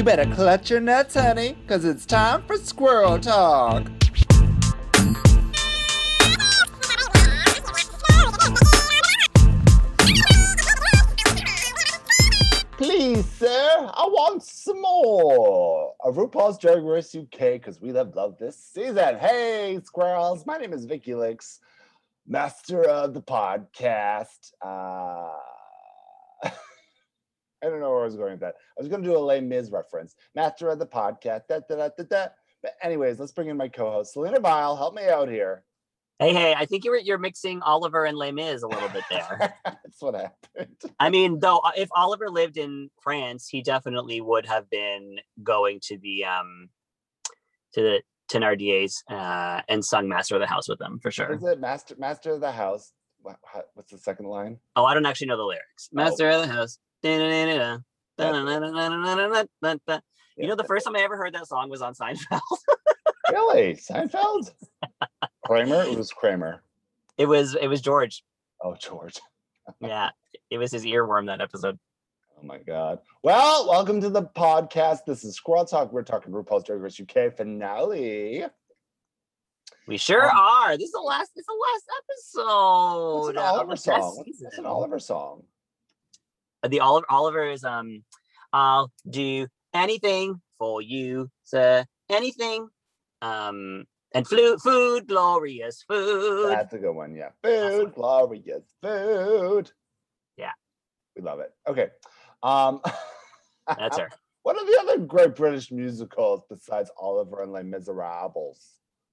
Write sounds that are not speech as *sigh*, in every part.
You better clutch your nuts, honey, because it's time for squirrel talk. Please, sir, I want some more of RuPaul's Drag Race UK because we love love this season. Hey, squirrels! My name is Vicky Licks, master of the podcast. Uh, *laughs* I don't know where I was going with that. I was going to do a Les Mis reference. Master of the podcast. Da, da, da, da, da. But anyways, let's bring in my co-host, Selena Vile. Help me out here. Hey, hey, I think you're you're mixing Oliver and Les Mis a little bit there. *laughs* That's what happened. I mean, though, uh, if Oliver lived in France, he definitely would have been going to the um to the Thenardiers uh, and sung "Master of the House" with them for sure. Is it Master Master of the House? What, what's the second line? Oh, I don't actually know the lyrics. Oh. Master of the House. You know, the first time I ever heard that song was on Seinfeld. *laughs* really Seinfeld? Kramer? It was Kramer. it was it was George. Oh, George. *laughs* Yeah, it was his earworm that episode. Oh my God. Well, welcome to the podcast. This is Squirrel Talk. We're talking RuPaul's Drag Race UK finale. We sure Um, are. This is the last. This is the last episode. It's an Oliver song? What's an. Oliver song? The Oliver Oliver is um. I'll do anything for you, sir. Anything. Um. And flu- food, glorious food. That's a good one. Yeah. Food, glorious food. Yeah. We love it. Okay. Um, That's her. *laughs* What are the other great British musicals besides Oliver and Les Miserables?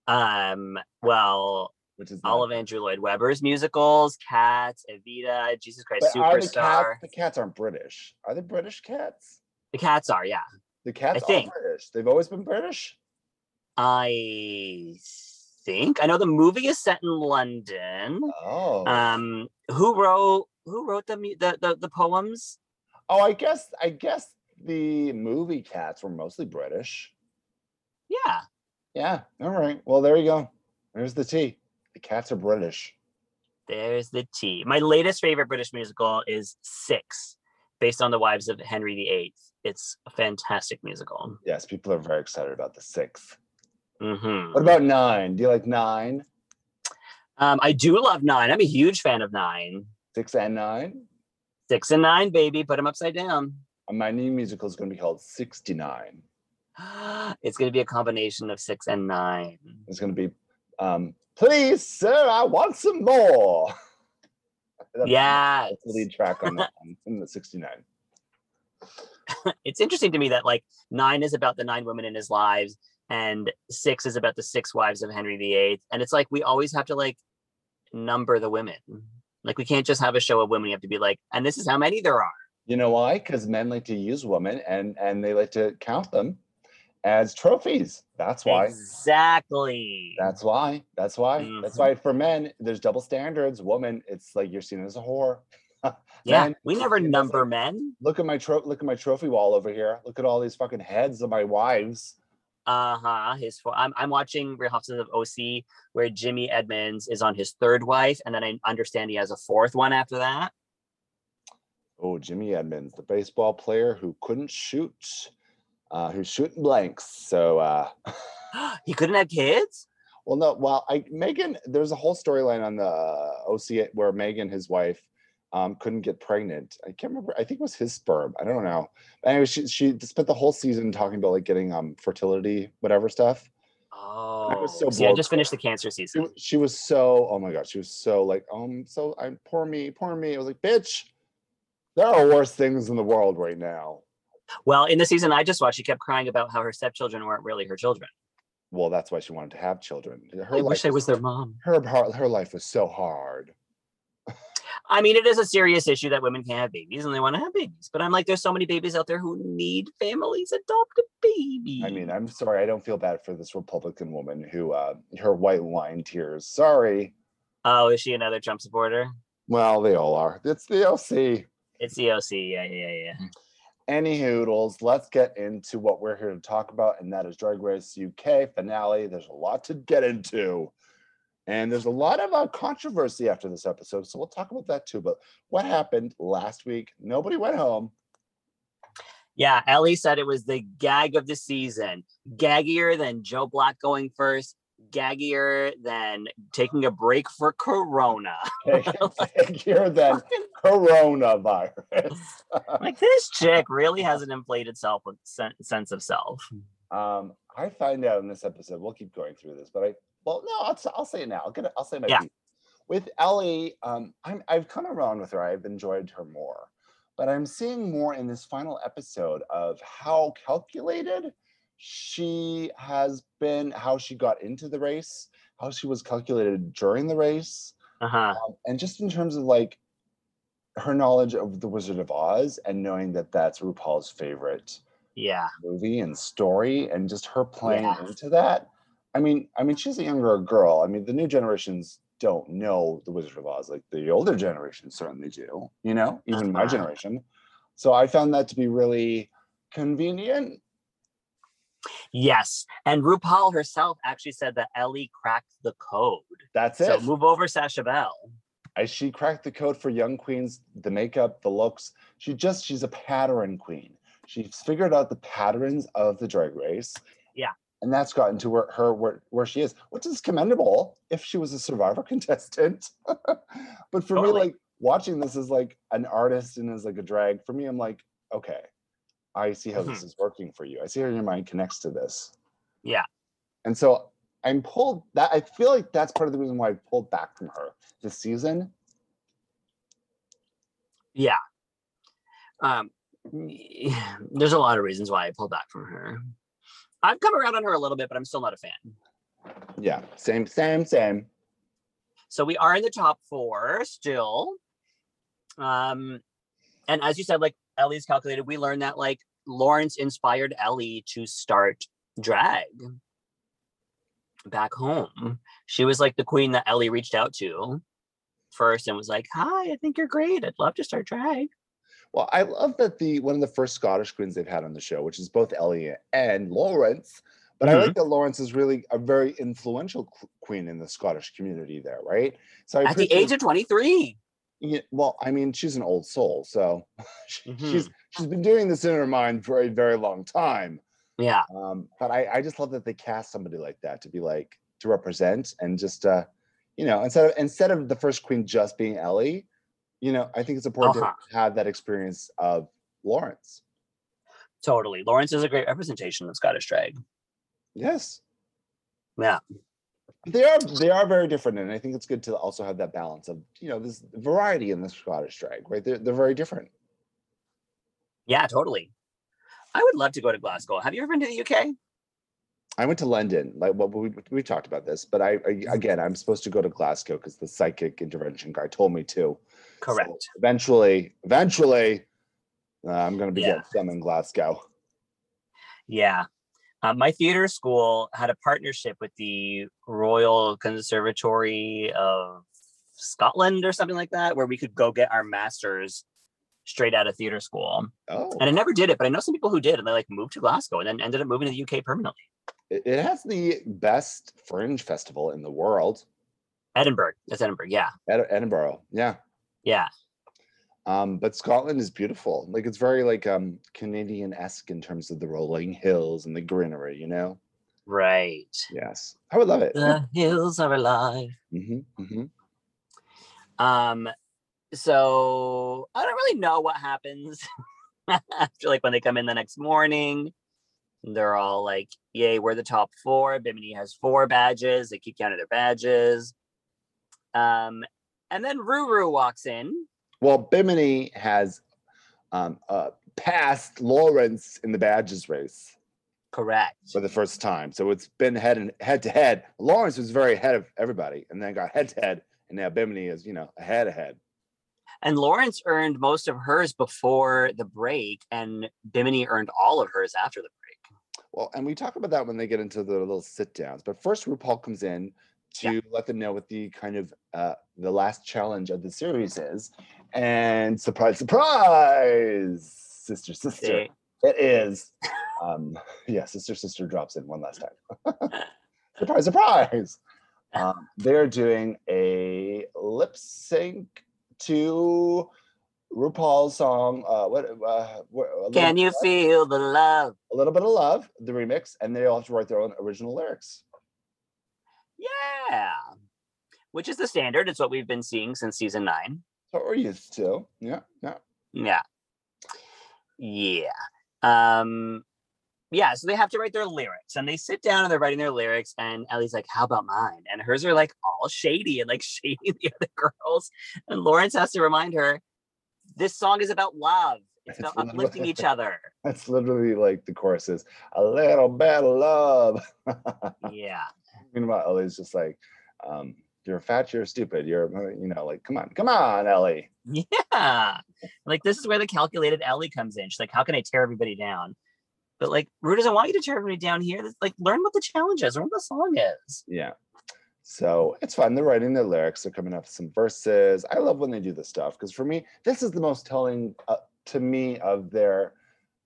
Um. Well, Which is all of Andrew Lloyd Webber's musicals, Cats, Evita, Jesus Christ But are the Superstar. cats? The cats aren't British. Are they British cats? The cats are, yeah. The cats think. are British. They've always been British. I think I know the movie is set in London. Oh. Um, who wrote who wrote the the the, the poems? oh, I guess. I guess the movie cats were mostly British. Yeah, Yeah. All right. Well, there you go. There's the tea. The cats are British. there's the T. My latest favorite British musical is Six, based on the Wives of Henry VIII. It's a fantastic musical. Yes, people are very excited about the sixth. hmm What about nine? Do you like nine? Um, I do love Nine. I'm a huge fan of Nine. Six and nine? Six and Nine, baby, put them upside down. Uh, My new musical is going to be called 69. *gasps* It's going to be a combination of six and nine. It's going to be, um, please, sir, I want some more. *laughs* Yeah, the lead track on that one, in the 69. *laughs* it's interesting to me that like nine is about the nine women in his lives and six is about the six wives of henry viii and it's like we always have to like number the women like we can't just have a show of women we have to be like and this is how many there are You know why? Because men like to use women and and they like to count them as trophies. That's why. exactly That's why. That's why. That's Mhm. why for men, there's double standards. Woman, it's like you're seen as a whore. *laughs* yeah Men, we never number men Look at my tro- look at my trophy wall over here. Look at all these fucking heads of my wives. uh-huh his fo- I'm, I'm watching real houses of oc where jimmy edmonds is on his third wife and then i understand he has a fourth one after that Oh, Jimmy Edmonds, the baseball player who couldn't shoot, uh, who's shooting blanks. So, uh, *laughs* *gasps* he couldn't have kids well, no, well, I Megan, there's a whole storyline on the OC where Megan, his wife, um, couldn't get pregnant. I can't remember. I think it was his sperm. I don't know. Anyway, she she spent the whole season talking about like getting um fertility, whatever stuff. oh so see, i just finished the cancer season wa- she was so oh my god, she was so like um so I'm poor me, poor me. I was like, bitch, there are worse things in the world right now. Well, in the season I just watched, she kept crying about how her stepchildren weren't really her children. Well, that's why she wanted to have children. Her I life wish I was their mom. her her her life was so hard. *laughs* I mean, it is a serious issue that women can't have babies and they want to have babies. But I'm like, there's so many babies out there who need families. Adopt a baby. I mean, I'm sorry, I don't feel bad for this Republican woman who uh her white wine tears. Sorry. oh, is she another Trump supporter? Well, they all are. It's the OC. It's the OC. Yeah, yeah, yeah. Any hoodles, let's get into what we're here to talk about, and that is Drag Race UK finale. There's a lot to get into. And there's a lot of uh, controversy after this episode. So we'll talk about that too. But what happened last week? Nobody went home. Yeah, Ellie said it was the gag of the season. Gaggier than Joe Black going first, gaggier than taking a break for Corona. *laughs* Gaggier than *laughs* coronavirus. *laughs* like this chick really has an inflated self sense of self. Um, I find out in this episode, we'll keep going through this, but I well, no, I'll, I'll say it now. I'll get it, I'll say my Yeah. piece. with Ellie. Um, I'm I've come around with her. I've enjoyed her more, but I'm seeing more in this final episode of how calculated she has been, how she got into the race, how she was calculated during the race, Uh huh. um, and just in terms of like her knowledge of the Wizard of Oz and knowing that that's RuPaul's favorite Yeah. movie and story and just her playing Yeah. into that. I mean, I mean, she's a younger girl. I mean, the new generations don't know the Wizard of Oz like the older generation certainly do. You know, even my Uh-huh. generation. So I found that to be really convenient. Yes. And RuPaul herself actually said that Ellie cracked the code. That's it. So move over, Sasha Bell. As she cracked the code for young queens, the makeup, the looks. She just she's a pattern queen. She's figured out the patterns of the drag race. Yeah. And that's gotten to where her where, where she is, which is commendable if she was a survivor *laughs* contestant. but for me, like watching this as like an artist and as like a drag, for me, I'm like, okay, I see how this is working for you. I see how your mind connects to this. Yeah. And so I'm pulled that I feel like that's part of the reason why I pulled back from her this season. Yeah. Um, *sighs* there's a lot of reasons why I pulled back from her. I've come around on her a little bit, but I'm still not a fan. Yeah, same, same, same. So we are in the top four still. Um, and as you said, like Ellie's calculated, we learned that like Lawrence inspired Ellie to start drag back home. She was like the queen that Ellie reached out to first and was like, Hi, I think you're great. I'd love to start drag. Well, I love that the one of the first Scottish queens they've had on the show, which is both Ellie and Lawrence. But I Mhm. like that Lawrence is really a very influential queen in the Scottish community there, right? So I At the age of 23. Yeah, well, I mean, she's an old soul, so *laughs* she- Mm-hmm. she's she's been doing this in her mind for a very long time. Yeah. Um, but I, I just love that they cast somebody like that to be like to represent and just uh, you know, instead of instead of the first queen just being Ellie, you know, I think it's important Uh-huh. to have that experience of Lawrence. Totally. Lawrence is a great representation of Scottish drag. Yes. Yeah. They are they are very different, and I think it's good to also have that balance of you know this variety in the Scottish drag, right? They're they're very different. Yeah, totally. I would love to go to Glasgow. Have you ever been to the UK? I went to London, like well, we we talked about this, but I, I again I'm supposed to go to Glasgow because the psychic intervention guy told me to. So Correct. eventually, eventually, uh, I'm going to be Yeah. getting some in Glasgow. Yeah. Uh, my theater school had a partnership with the Royal Conservatory of Scotland or something like that, where we could go get our masters straight out of theater school. Oh, And I never did it, but I know some people who did, and they like moved to Glasgow and then ended up moving to the UK permanently. it, has the best fringe festival in the world. Edinburgh. That's Edinburgh. Yeah. Ed- Edinburgh, yeah. Yeah. Um, but Scotland is beautiful. Like it's very like um Canadian-esque in terms of the rolling hills and the greenery, you know? Right. Yes. I would love it. The hills are alive. hmm hmm Um, so I don't really know what happens *laughs* after like when they come in the next morning. They're all like, "Yay, we're the top four. Bimini has four badges. They keep counting their badges. Um, and then Ruru walks in. Well, Bimini has um uh passed Lawrence in the badges race Correct. for the first time. So it's been head and head to head. Lawrence was very ahead of everybody and then got head to head. And now Bimini is, you know, ahead ahead. And Lawrence earned most of hers before the break, and Bimini earned all of hers after the break. Well, and we talk about that when they get into the little sit downs. But first, RuPaul comes in to Yeah. let them know what the kind of uh, the last challenge of the series is, and surprise, surprise, sister, sister, it is. Um, *laughs* yeah, sister, sister drops in one last time. *laughs* surprise, surprise. Um, they're doing a lip sync to RuPaul's song. Uh, what? Uh, what Can you feel the love? a little bit of love? The remix, and they all have to write their own original lyrics. Yeah. Which is the standard. It's what we've been seeing since season nine. So we're used to. Yeah, yeah. Yeah. Yeah. Um yeah, so they have to write their lyrics and they sit down and they're writing their lyrics and Ellie's like, How about mine? And hers are like all shady and like *laughs* shady the other girls. And Lawrence has to remind her, this song is about love. It's It's about uplifting each *laughs* other. That's literally like the chorus is a little bit of love. *laughs* Yeah. Meanwhile, Ellie's just like, um, you're fat, you're stupid, you're, uh, you know, like, come on, come on, Ellie. Yeah. Like this is where the calculated Ellie comes in. She's like, How can I tear everybody down? But like Rue doesn't want you to tear everybody down here. Like learn what the challenge is, learn what the song is. Yeah. So it's fun. They're writing their lyrics. They're coming up with some verses. I love when they do this stuff because for me, this is the most telling uh, to me of their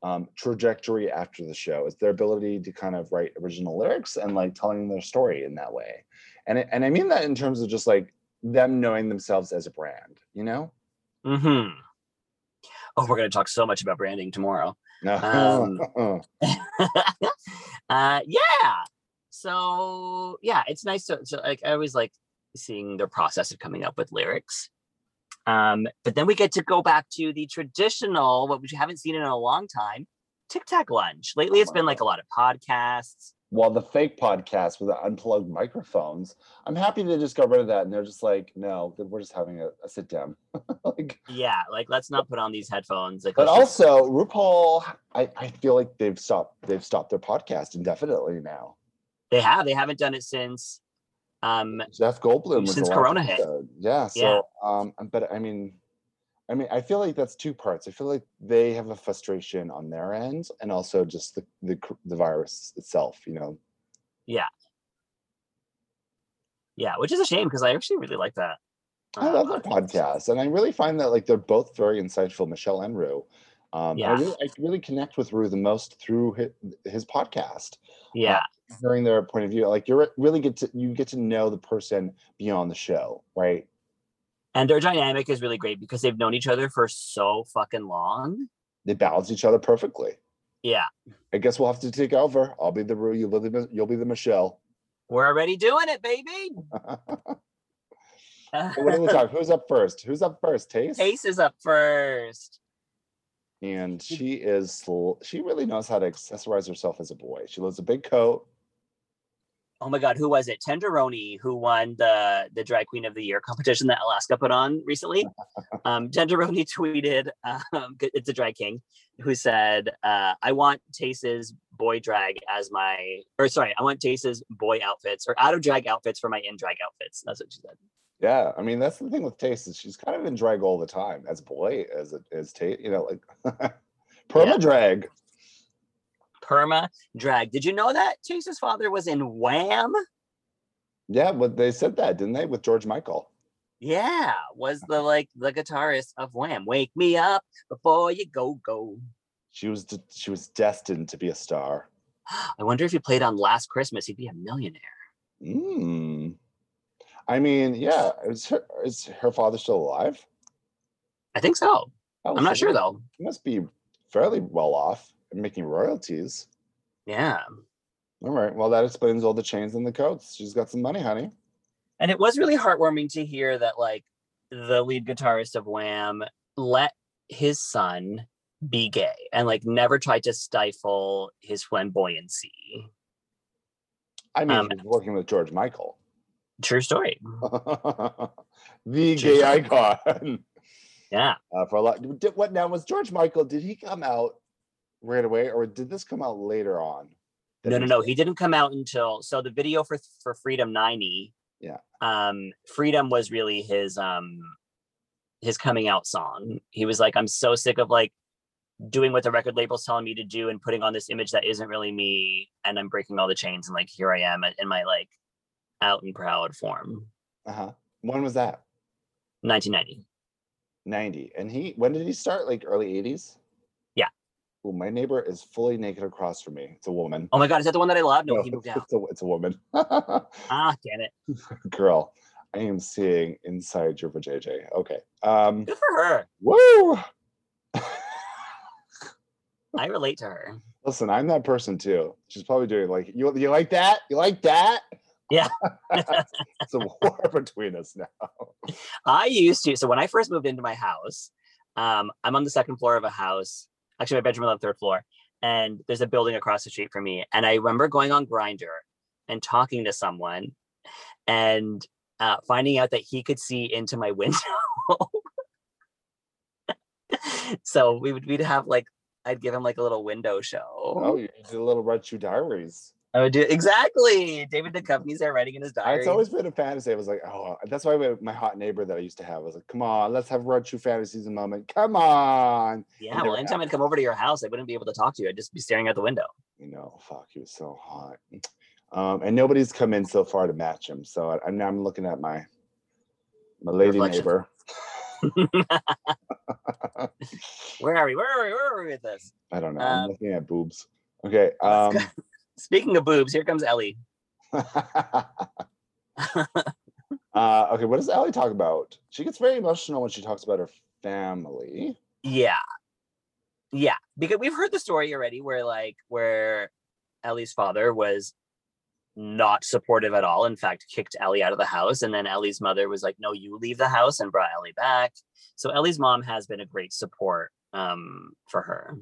um, trajectory after the show. Is their ability to kind of write original lyrics and like telling their story in that way. And it, and I mean that in terms of just like them knowing themselves as a brand. You know? Mm-hmm. Oh, we're gonna talk so much about branding tomorrow. Um, *laughs* *laughs* uh yeah. So yeah, it's nice to, to like I always like seeing their process of coming up with lyrics. Um, but then we get to go back to the traditional, what we haven't seen in a long time, Tic Tac lunch. Lately, it's been like a lot of podcasts. While the fake podcast with the unplugged microphones, I'm happy they just got rid of that. And they're just like, no, we're just having a, a sit down. *laughs* like, Yeah, like let's not put on these headphones. Like, but let's just- also RuPaul, I, I feel like they've stopped they've stopped their podcast indefinitely now. they have they haven't done it since. Um, Jeff Goldblum Since Corona hit. Yeah. So Yeah. um but I mean I mean I feel like that's two parts. I feel like they have a frustration on their end and also just the the, the virus itself, you know. yeah, Yeah, which is a shame because I actually really like that. I uh, love their podcast, and I really find that like they're both very insightful, Michelle and Rue. Um, Yeah. I really, I really connect with Rue the most through his, his podcast, Yeah, hearing their point of view. Like you're really get to you get to know the person beyond the show, right? And their dynamic is really great because they've known each other for so fucking long. They balance each other perfectly. Yeah, I guess we'll have to take over. I'll be the Rue, you'll be the, you'll be the Michelle. we're already doing it, baby. *laughs* what do we talk? Who's up first? Who's up first? Tayce. Ace is up first. And she is she really knows how to accessorize herself as a boy. She loves a big coat. Oh my god, who was it? Tenderoni, who won the the drag queen of the year competition that Alaska put on recently. *laughs* Um, Tenderoni tweeted, um, *laughs* it's a drag king, who said, uh, "I want Tayce's boy drag as my, or sorry, I want Tayce's boy outfits or out of drag outfits for my in drag outfits." That's what she said. Yeah, I mean that's the thing with Tayce is she's kind of in drag all the time as boy, as a, as Tate, you know, like *laughs* perma drag. Perma drag. Did you know that Tayce's father was in Wham? Yeah, but they said that, didn't they, with George Michael? Yeah, was the like the guitarist of Wham. Wake me up before you go go. She was de- she was destined to be a star. *gasps* I wonder if he played on Last Christmas, he'd be a millionaire. Mm. I mean, yeah, is her is her father still alive? I think so. Oh, I'm not sure though. He must be fairly well off making royalties. Yeah. All right. Well, that explains all the chains and the coats. She's got some money, honey. And it was really heartwarming to hear that like the lead guitarist of Wham let his son be gay and like never tried to stifle his flamboyancy. I mean, Um, working with George Michael, True story. *laughs* the True gay story. icon. Yeah. uh, for a lot. Did, what now was George Michael? Did he come out right away, or did this come out later on? No, no, no. He didn't come out until so the video for for Freedom 90. Yeah. Um, Freedom was really his um his coming out song. He was like, I'm so sick of like doing what the record label's telling me to do and putting on this image that isn't really me, and I'm breaking all the chains and like here I am in my like out and proud form. Uh-huh. When was that? 1990. 90. And he when did he start? Like early 80s? Oh, my neighbor is fully naked across from me. It's a woman. Oh my god, is that the one that I love? No, No, he moved *laughs* it's, out. it's a, it's a woman. *laughs* Ah, damn it. Girl. I am seeing inside your vajayjay. Okay. Um, Good for her. woo! I relate to her. Listen, I'm that person too. She's probably doing like you. You like that? You like that? Yeah. *laughs* it's a war between us now. I used to. So when I first moved into my house, um, I'm on the second floor of a house. Actually, my bedroom on the third floor, and there's a building across the street from me. And I remember going on Grindr and talking to someone, and uh, finding out that he could see into my *laughs* window. so we would we'd have like I'd give him like a little window show. Oh, you did a little Red Shoe Diaries. I would do exactly. David Duchovny's there writing in his diary. It's always been a fantasy. I was like, oh, that's why my- my hot neighbor that I used to have was like, come on, let's have Red Shoe Fantasies a moment. Come on. yeah. Well, anytime I'd come over to your house, I wouldn't be able to talk to you. I'd just be staring out the window. You know, fuck, he was so hot. Um, and nobody's come in so far to match him. So I, I'm now I'm looking at my my lady Reflection. neighbor. *laughs* Where are we? Where are we? Where are we with this? I don't know. I'm Um, looking at boobs. Okay. Um. Speaking of boobs, here comes Ellie. *laughs* uh, okay, what does Ellie talk about? She gets very emotional when she talks about her family. Yeah. Yeah. Because we've heard the story already where like where Ellie's father was not supportive at all. In fact, kicked Ellie out of the house. And then Ellie's mother was like, no, you leave the house and brought Ellie back. So Ellie's mom has been a great support um for her.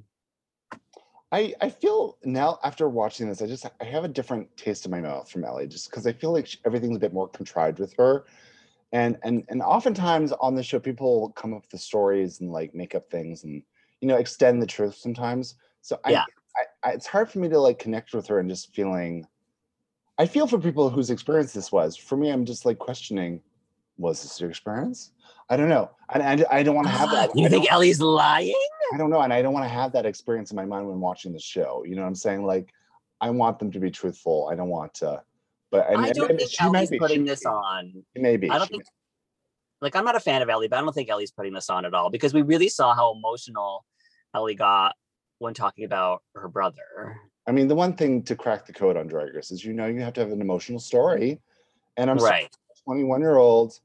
I, I feel now after watching this, I just I have a different taste in my mouth from Ellie, just because I feel like she, everything's a bit more contrived with her, and and and oftentimes on the show, people come up with the stories and like make up things and you know extend the truth sometimes. So I, Yeah. I, I it's hard for me to like connect with her and just feeling. I feel for people whose experience this was. For me, I'm just like questioning, was this your experience? I don't know, and I, I don't want to have that. Ah, you I think Ellie's lying? I don't know, and I don't want to have that experience in my mind when watching the show. You know what I'm saying? Like, I want them to be truthful. I don't want to, but and, I don't think she might Ellie's be, putting this on. Maybe. I don't think like I'm not a fan of Ellie, but I don't think Ellie's putting this on at all because we really saw how emotional Ellie got when talking about her brother. I mean, the one thing to crack the code on Drag Race is you know you have to have an emotional story, and I'm right. 21 year old.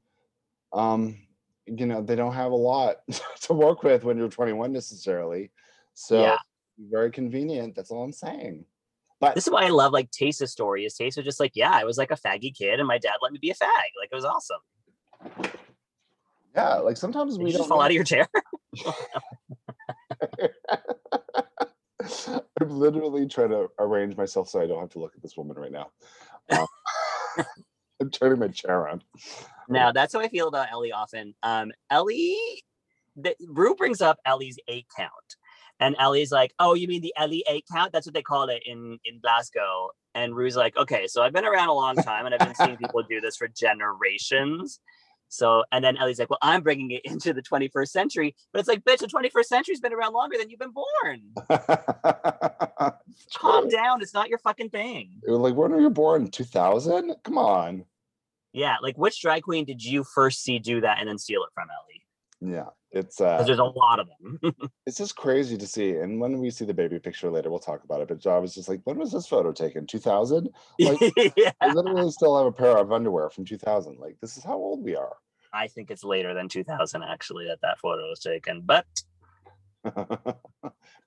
um, you know, they don't have a lot *laughs* to work with when you're 21 necessarily. So Yeah. very convenient. That's all I'm saying. But This is why I love like Tayce's story. Is Tayce was just like, yeah, I was like a faggy kid and my dad let me be a fag. Like it was awesome. yeah, like sometimes Did we just fall know- out of your chair? *laughs* *laughs* I'm literally trying to arrange myself so I don't have to look at this woman right now. Um, I'm turning my chair around. Now that's how I feel about Ellie often. Um, Ellie, the, Rue brings up Ellie's eight count, and Ellie's like, "Oh, you mean the Ellie eight count? That's what they call it in in Glasgow." And Rue's like, "Okay, so I've been around a long time, and I've been seeing people do this for generations." So, and then Ellie's like, "Well, I'm bringing it *laughs* into the 21st century," but it's like, "Bitch, the 21st century's been around longer than you've been born. *laughs* Calm down. It's not your fucking thing." Like, when were you born? 2000? Come on. Yeah, like which drag queen did you first see do that and then steal it from Ellie? Yeah, it's uh, there's a lot of them. *laughs* it's just crazy to see. And when we see the baby picture later, we'll talk about it. But I was just like, when was this photo taken? 2000? *laughs* Like, yeah. I literally still have a pair of underwear from 2000. Like, this is how old we are. I think it's later than 2000 actually that that photo was taken. But *laughs*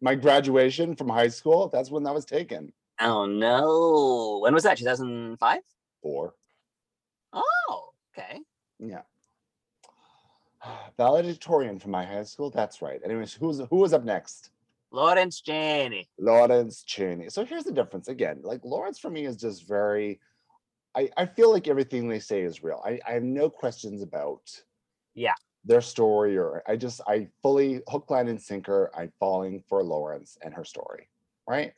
My graduation from high school, that's when that was taken. oh no, when was that? 2005? Four. Oh, okay. Yeah. Valedictorian from my high school. That's right. Anyways, who's who was up next? Lawrence Chaney. Lawrence Chaney. So here's the difference again. Like Lawrence for me is just very. I I feel like everything they say is real. I I have no questions about. Yeah. Their story, or I just I fully hook, line, and sinker. I'm falling for Lawrence and her story, right?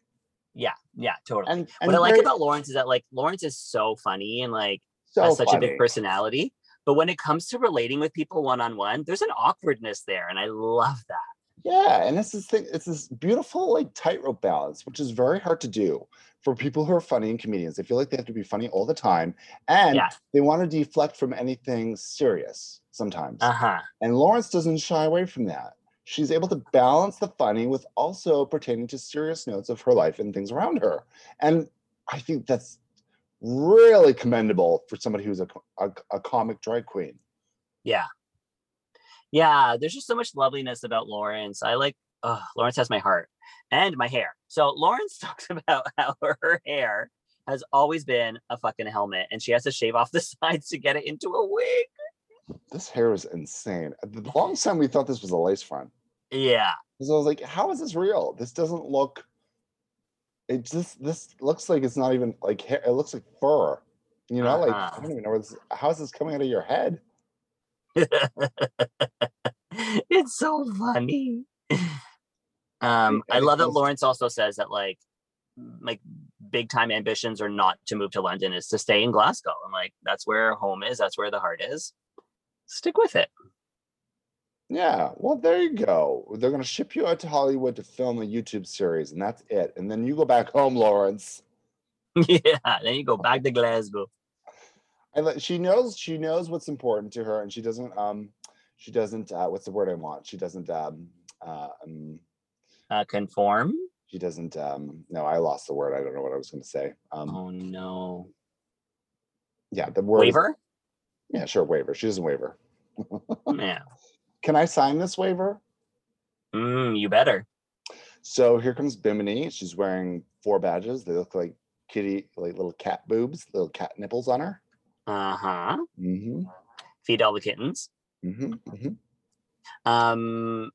Yeah, yeah, totally. And, and what I like about Lawrence is that like Lawrence is so funny and like so has such a big personality. But when it comes to relating with people one on one, there's an awkwardness there, and I love that. Yeah, and it's this thing, it's this beautiful like tightrope balance, which is very hard to do for people who are funny and comedians. They feel like they have to be funny all the time, and Yeah. they want to deflect from anything serious sometimes. Uh huh. And Lawrence doesn't shy away from that. She's able to balance the funny with also pertaining to serious notes of her life and things around her. And I think that's really commendable for somebody who's a, a, a comic drag queen. Yeah. Yeah, there's just so much loveliness about Lawrence. I like uh Lawrence has my heart and my hair. So *laughs* Lawrence talks about how *laughs* her hair has always been a fucking helmet and she has to shave off the *laughs* sides to get it into a wig. This hair is insane. The longest time we thought this was a lace front. Yeah. So I was like, how is this real? This doesn't look. It just this looks like it's not even like hair. It looks like fur. You know, like I Uh-huh. don't even know where this. How is this coming out of your head? *laughs* it's so funny. Um, I love that Lawrence also says that like like big time ambitions are not to move to London, is to stay in Glasgow. And like that's where home is, that's where the heart is. Stick with it. Yeah. Well, there you go. They're gonna ship you out to Hollywood to film a YouTube series, and that's it. And then you go back *laughs* home, Lawrence. *laughs* yeah. Then you go back to Glasgow. And she knows she knows what's important to her, and she doesn't um she doesn't uh, what's the word I want? She doesn't um uh, um Uh, conform. she doesn't um no I lost the word I don't know what I was going to say um Oh no. yeah the word is- Waiver? yeah sure waiver she doesn't waiver *laughs* yeah. Can I sign this waiver? Mm, you better. so here comes Bimini. She's wearing four badges. They look like kitty like little cat boobs little cat nipples on her. Uh-huh. mm-hmm, Feed all the kittens. mm-hmm, hmm Um,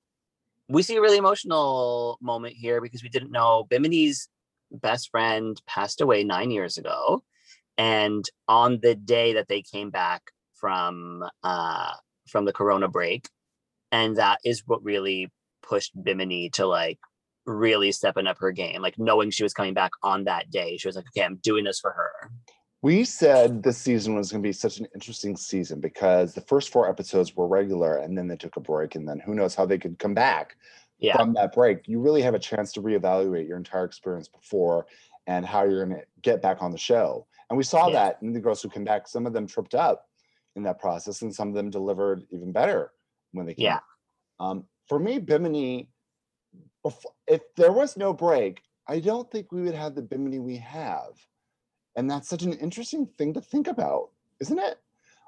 we see a really emotional moment here because we didn't know Bimini's best friend passed away nine years ago, and on the day that they came back from uh from the Corona break, and that is what really pushed Bimini to like really stepping up her game, like knowing she was coming back on that day. She was like, "Okay, I'm doing this for her." We said this season was going to be such an interesting season because the first four episodes were regular and then they took a break. And then who knows how they could come back Yeah, from that break. You really have a chance to reevaluate your entire experience before and how you're going to get back on the show. And we saw Yeah. that in the girls who came back. Some of them tripped up in that process and some of them delivered even better when they came Yeah. Um, for me, Bimini, if there was no break, I don't think we would have the Bimini we have. And that's such an interesting thing to think about, isn't it?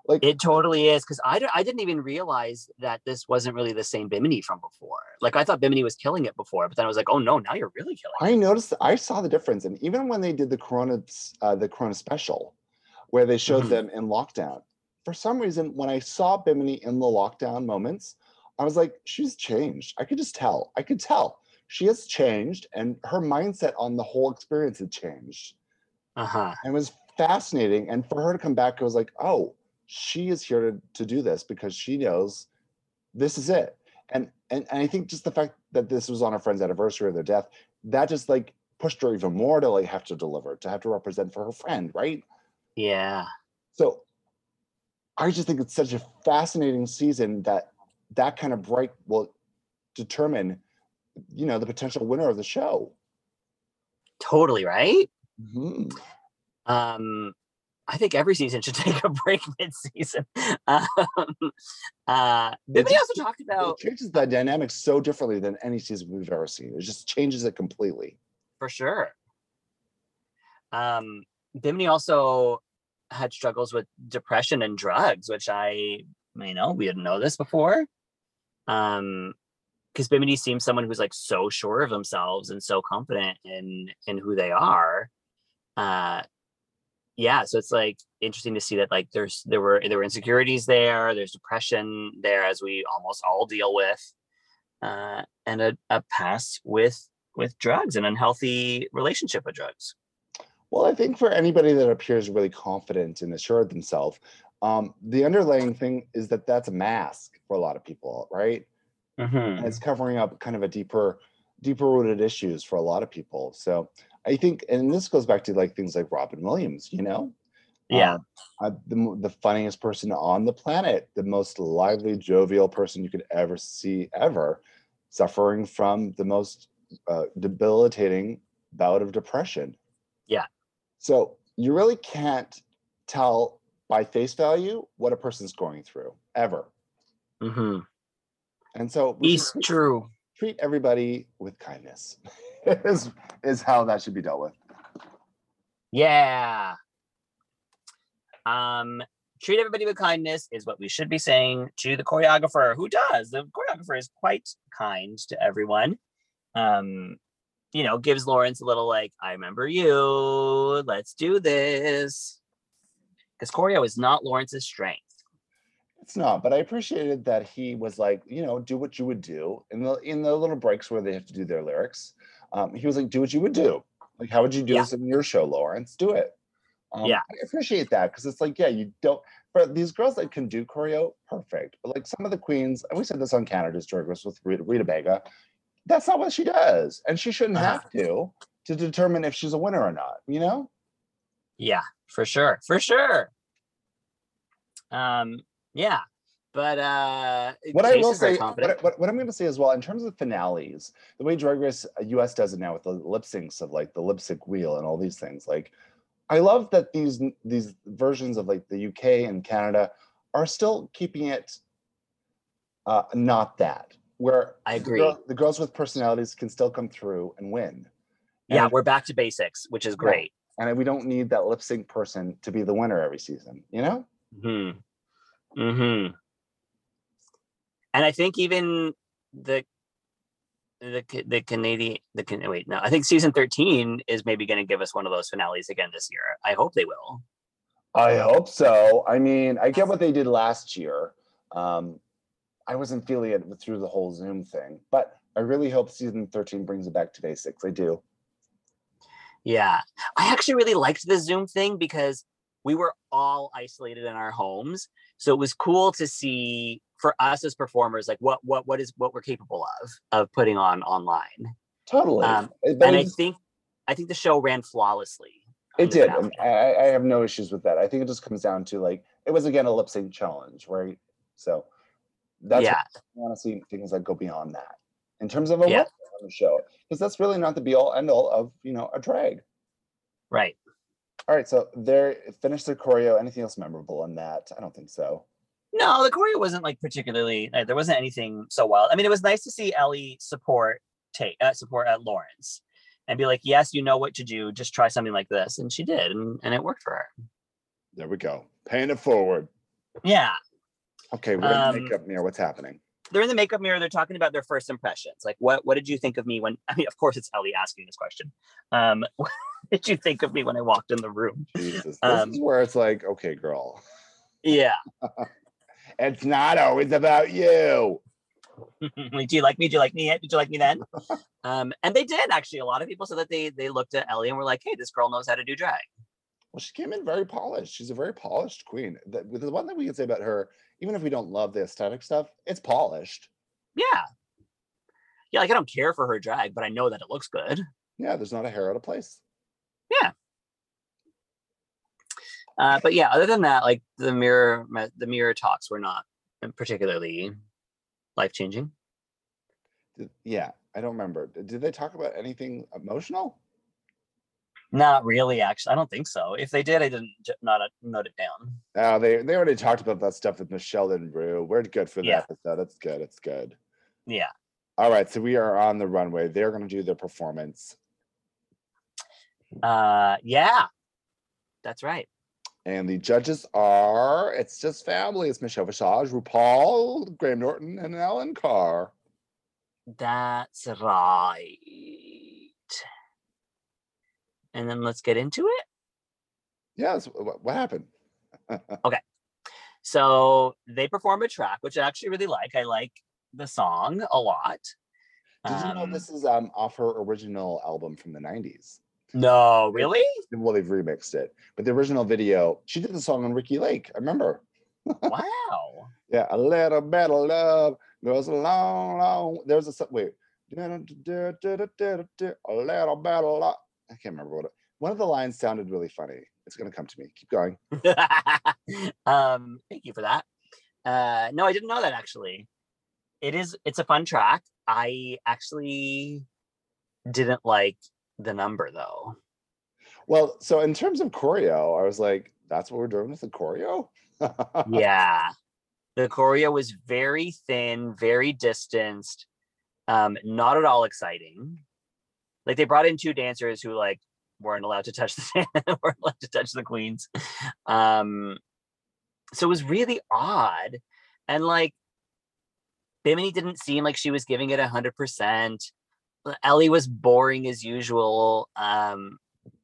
Like, It totally is because I, d- I didn't even realize that this wasn't really the same Bimini from before. Like I thought Bimini was killing it before, but then I was like, oh no, now you're really killing it. I noticed, I saw the difference. And even when they did the Corona, uh, the Corona special, where they showed Mhm. them in lockdown, for some reason, when I saw Bimini in the lockdown moments, I was like, she's changed. I could just tell. I could tell she has changed, and her mindset on the whole experience had changed. Uh huh. And it was fascinating. And for her to come back, I was like, oh, she is here to, to do this because she knows this is it. And, and and I think just the fact that this was on her friend's anniversary of their death, that just like pushed her even more to like have to deliver, to have to represent for her friend, right? Yeah. So I just think it's such a fascinating season that that kind of break will determine, you know, the potential winner of the show. Totally right. Mhm. Um, I think every season should *laughs* take a break mid-season. *laughs* Um, uh, just- also talked about it changes the dynamic so differently than any season we've ever seen. It just changes it completely. for sure. Um, Bimini also had struggles with depression and drugs, which I, you know, we didn't know this before. Um, because Bimini seems someone who's like so sure of themselves and so confident in in who they are. Uh, yeah, so it's like interesting to see that like there's there were there were insecurities there, there's depression there as we almost all deal with, uh, and a, a past with with drugs, an unhealthy relationship with drugs. Well, I think for anybody that appears really confident and assured themselves, um, the underlying thing is that that's a mask for a lot of people, right? Mm-hmm. It's covering up kind of a deeper, deeper rooted issues for a lot of people. So I think, and this goes back to like things like Robin Williams, you know, Yeah, Um, uh, the, the funniest person on the planet, the most lively, jovial person you could ever see ever, suffering from the most uh, debilitating bout of depression. Yeah. So you really can't tell by face value what a person's going through ever. mm-hmm. And so it's true. treat everybody with kindness *laughs* is, is how that should be dealt with. Yeah, Um, treat everybody with kindness is what we should be saying to the choreographer who does the choreographer is quite kind to everyone um you know gives lawrence a little like i remember you let's do this because choreo is not lawrence's strength It's not, but I appreciated that he was like, you know, do what you would do in the in the little breaks where they have to do their lyrics. Um, he was like, do what you would do. Like, how would you do Yeah. this in your show, Lawrence? Do it. Um, Yeah. I appreciate that because it's like, yeah, you don't. For these girls that can do choreo, perfect. But like some of the queens, and we said this on Canada's Drag Race with Rita, Rita Baga, that's not what she does, and she shouldn't Uh-huh. have to to determine if she's a winner or not. You know? yeah for sure for sure um yeah but uh What I will say, what, what, what I'm going to say as well, in terms of finales, the way Drag Race US does it now with the lip syncs of like the lip sync wheel and all these things, like I love that these these versions of like the UK and Canada are still keeping it uh, not that where I the agree. girl- the girls with personalities can still come through and win, yeah we're back to basics which is great and we don't need that lip sync person to be the winner every season. You know? hmm hmm And I think even the the the Canadian the Can wait no I think season thirteen is maybe going to give us one of those finales again this year. I hope they will. I hope so. I mean, I get what they did last year. Um, I wasn't feeling it through the whole Zoom thing, but I really hope season 13 brings it back to basics. I do. Yeah, I actually really liked the Zoom thing because we were all isolated in our homes, so it was cool to see for us as performers like what what what is what we're capable of of putting on online. Totally. Um, and I think I think the show ran flawlessly. it did. I, I have no issues with that. I think it just comes down to like, it was again a lip sync challenge, right? So that's yeah, I want to see things that go beyond that in terms of a Yeah. on the show, because that's really not the be all end all of, you know, a drag. right. All right. So they're finished their choreo. Anything else memorable in that? I don't think so. No, the choreo wasn't like particularly. Uh, there wasn't anything so wild. I mean, it was nice to see Ellie support take uh, support at Lawrence and be like, "Yes, you know what to do. Just try something like this," and she did, and, and it worked for her. There we go. Paying it forward. Yeah, Okay, we're in the Um, makeup mirror. What's happening? they're in the makeup mirror. They're talking about their first impressions. Like, what what did you think of me when? *laughs* I mean, of course, it's Ellie asking this question. Um, *laughs* what did you think of me when I walked in the room? Jesus, this um, is where it's like, okay, girl, Yeah. *laughs* it's not always about you. do you like me? Do you like me? yet? Did you like me then? um, and they did actually. A lot of people said that they they looked at Ellie and were like, "Hey, this girl knows how to do drag." Well, she came in very polished. She's a very polished queen. The, the one thing we can say about her, even if we don't love the aesthetic stuff, it's polished. Yeah. Yeah, like I don't care for her drag, but I know that it looks good. Yeah, there's not a hair out of place. Yeah. Uh, but yeah, other than that, like the mirror, the mirror talks were not particularly life changing. Yeah, I don't remember. Did they talk about anything emotional? Not really, actually. I don't think so. If they did, I didn't j- not uh, note it down. No, they they already talked about that stuff with Michelle and Rue. We're good for the Yeah. episode. It's good. It's good. Yeah. All right, so we are on the runway. They're going to do their performance, Uh, yeah, that's right. and the judges are. It's just family. It's Michelle Visage, RuPaul, Graham Norton, and Alan Carr. That's right. And then let's get into it. Yes. What, what happened? *laughs* Okay. So they perform a track, which I actually really like. I like the song a lot. Did you know Um, this is um off her original album from the 90s? No, really? Well, they've remixed it, but the original video, she did the song on Ricki Lake. I remember. *laughs* Wow. Yeah, a little bit of love goes a long, long. There's a wait. A little bit of love. I can't remember what it. One of the lines sounded really funny. It's gonna come to me. Keep going. *laughs* um, thank you for that. Uh, no, I didn't know that actually. It is. It's a fun track. I actually didn't like the number though. Well, so in terms of choreo, I was like, that's what we're doing with the choreo. *laughs* yeah, the choreo was very thin, very distanced, um, not at all exciting. Like they brought in two dancers who like weren't allowed to touch the *laughs* weren't allowed to touch the queens. Um, so it was really odd, and like Bimini didn't seem like she was giving it a hundred percent. Ellie was boring as usual. Um,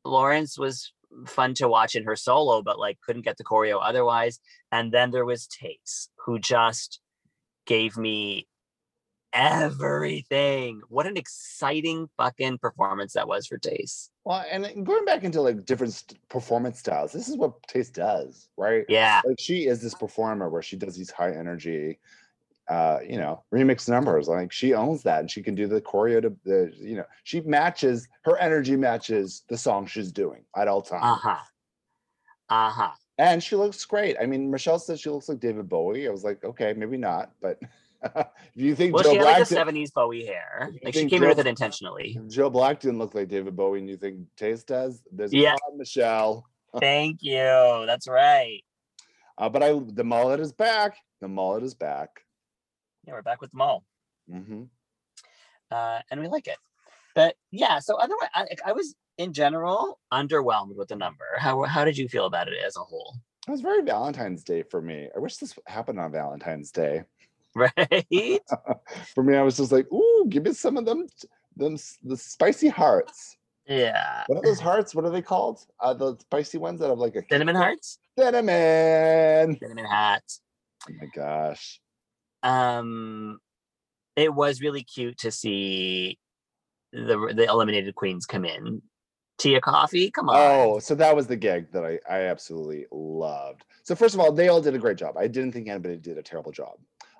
Lawrence was fun to watch in her solo, but like couldn't get the choreo otherwise. And then there was Tayce, who just gave me everything. What an exciting fucking performance that was for Tayce. Well, and going back into like different st- performance styles, this is what Tayce does, right? Yeah. Like she is this performer where she does these high energy, uh, you know, remix numbers. Like she owns that, and she can do the choreo to the, you know, she matches her energy matches the song she's doing at all times. Uh huh. Uh huh. And she looks great. I mean, Michelle said she looks like David Bowie. I was like, okay, maybe not, but *laughs* *laughs* you think Well, Joe she had like the did- '70s Bowie hair. Like she came in with it intentionally. Joe Black didn't look like David Bowie, and you think Tayce does? There's Yeah. Michelle. *laughs* Thank you. That's right. Uh, but I, the mullet is back. The mullet is back. Yeah, we're back with them all. hmm uh, and we like it. But yeah, so otherwise, I, I was in general underwhelmed with the number. How how did you feel about it as a whole? It was very Valentine's Day for me. I wish this happened on Valentine's Day. *laughs* Right? For me, I was just like, "Ooh, give me some of them, them the spicy hearts." yeah. What are those hearts? What are they called? Uh, the spicy ones that have like a Cinnamon hearts, cinnamon. cinnamon hats. Oh my gosh! Um, it was really cute to see the the eliminated queens come in. Tia Kofi, come on. Oh, so that was the gig that I I absolutely loved. So first of all, they all did a great job. I didn't think anybody did a terrible job.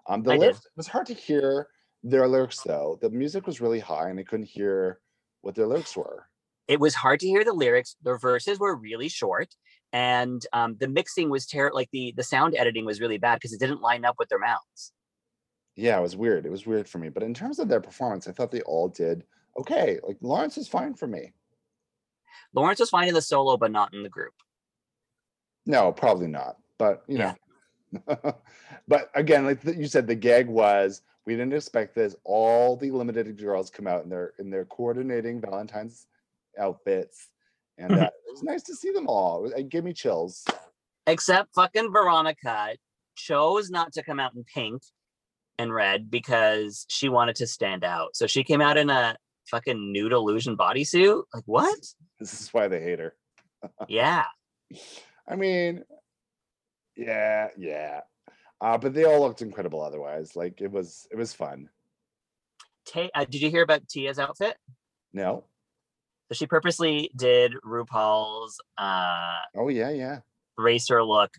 Um, the I did. lyrics it was hard to hear their lyrics though. The music was really high, and I couldn't hear what their lyrics were. it was hard to hear the lyrics. The verses were really short, and um, the mixing was terrible. Like the the sound editing was really bad because it didn't line up with their mouths. Yeah, it was weird. It was weird for me. But in terms of their performance, I thought they all did okay. Like Lawrence is fine for me. Lawrence was fine in the solo, but not in the group. No, probably not. But you Yeah. know, *laughs* but again, like you said, the gag was we didn't expect this. All the limited girls come out in their in their coordinating Valentine's outfits, and uh, it was nice to see them all. It gave me chills. Except fucking Veronica chose not to come out in pink and red because she wanted to stand out. So she came out in a fucking nude illusion bodysuit. Like what? This is why they hate her. *laughs* Yeah. I mean, yeah, yeah. Uh, but they all looked incredible otherwise. Like it was it was fun. Ta- uh, did you hear about Tia's outfit? No. So she purposely did RuPaul's uh Oh yeah, yeah. racer look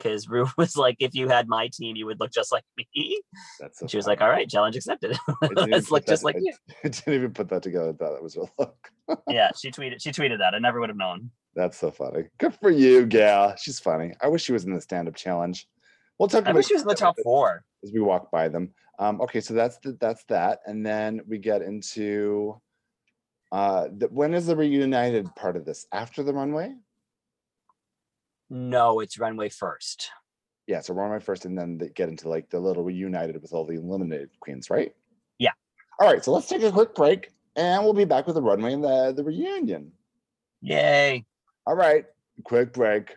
because Ru *laughs* was like, if you had my team, you would look just like me. That's so she was funny. like, all right, challenge accepted. *laughs* Let's look that- just like I- you. *laughs* I didn't even put that together. I thought it was a look. Yeah, she tweeted. She tweeted that. I never would have known. That's so funny. Good for you, gal. She's funny. I wish she was in the stand-up challenge. We'll talk I about wish she was in the top four. as we walk by them. Um, okay, so that's the, that's that, and then we get into uh, the, when is the reunited part of this? After the runway? No, it's runway first. Yeah, so runway first, and then they get into like the little reunited with all the eliminated queens, right? Yeah. All right, so let's take a quick break, and we'll be back with the runway and the the reunion. Yay. All right, quick break.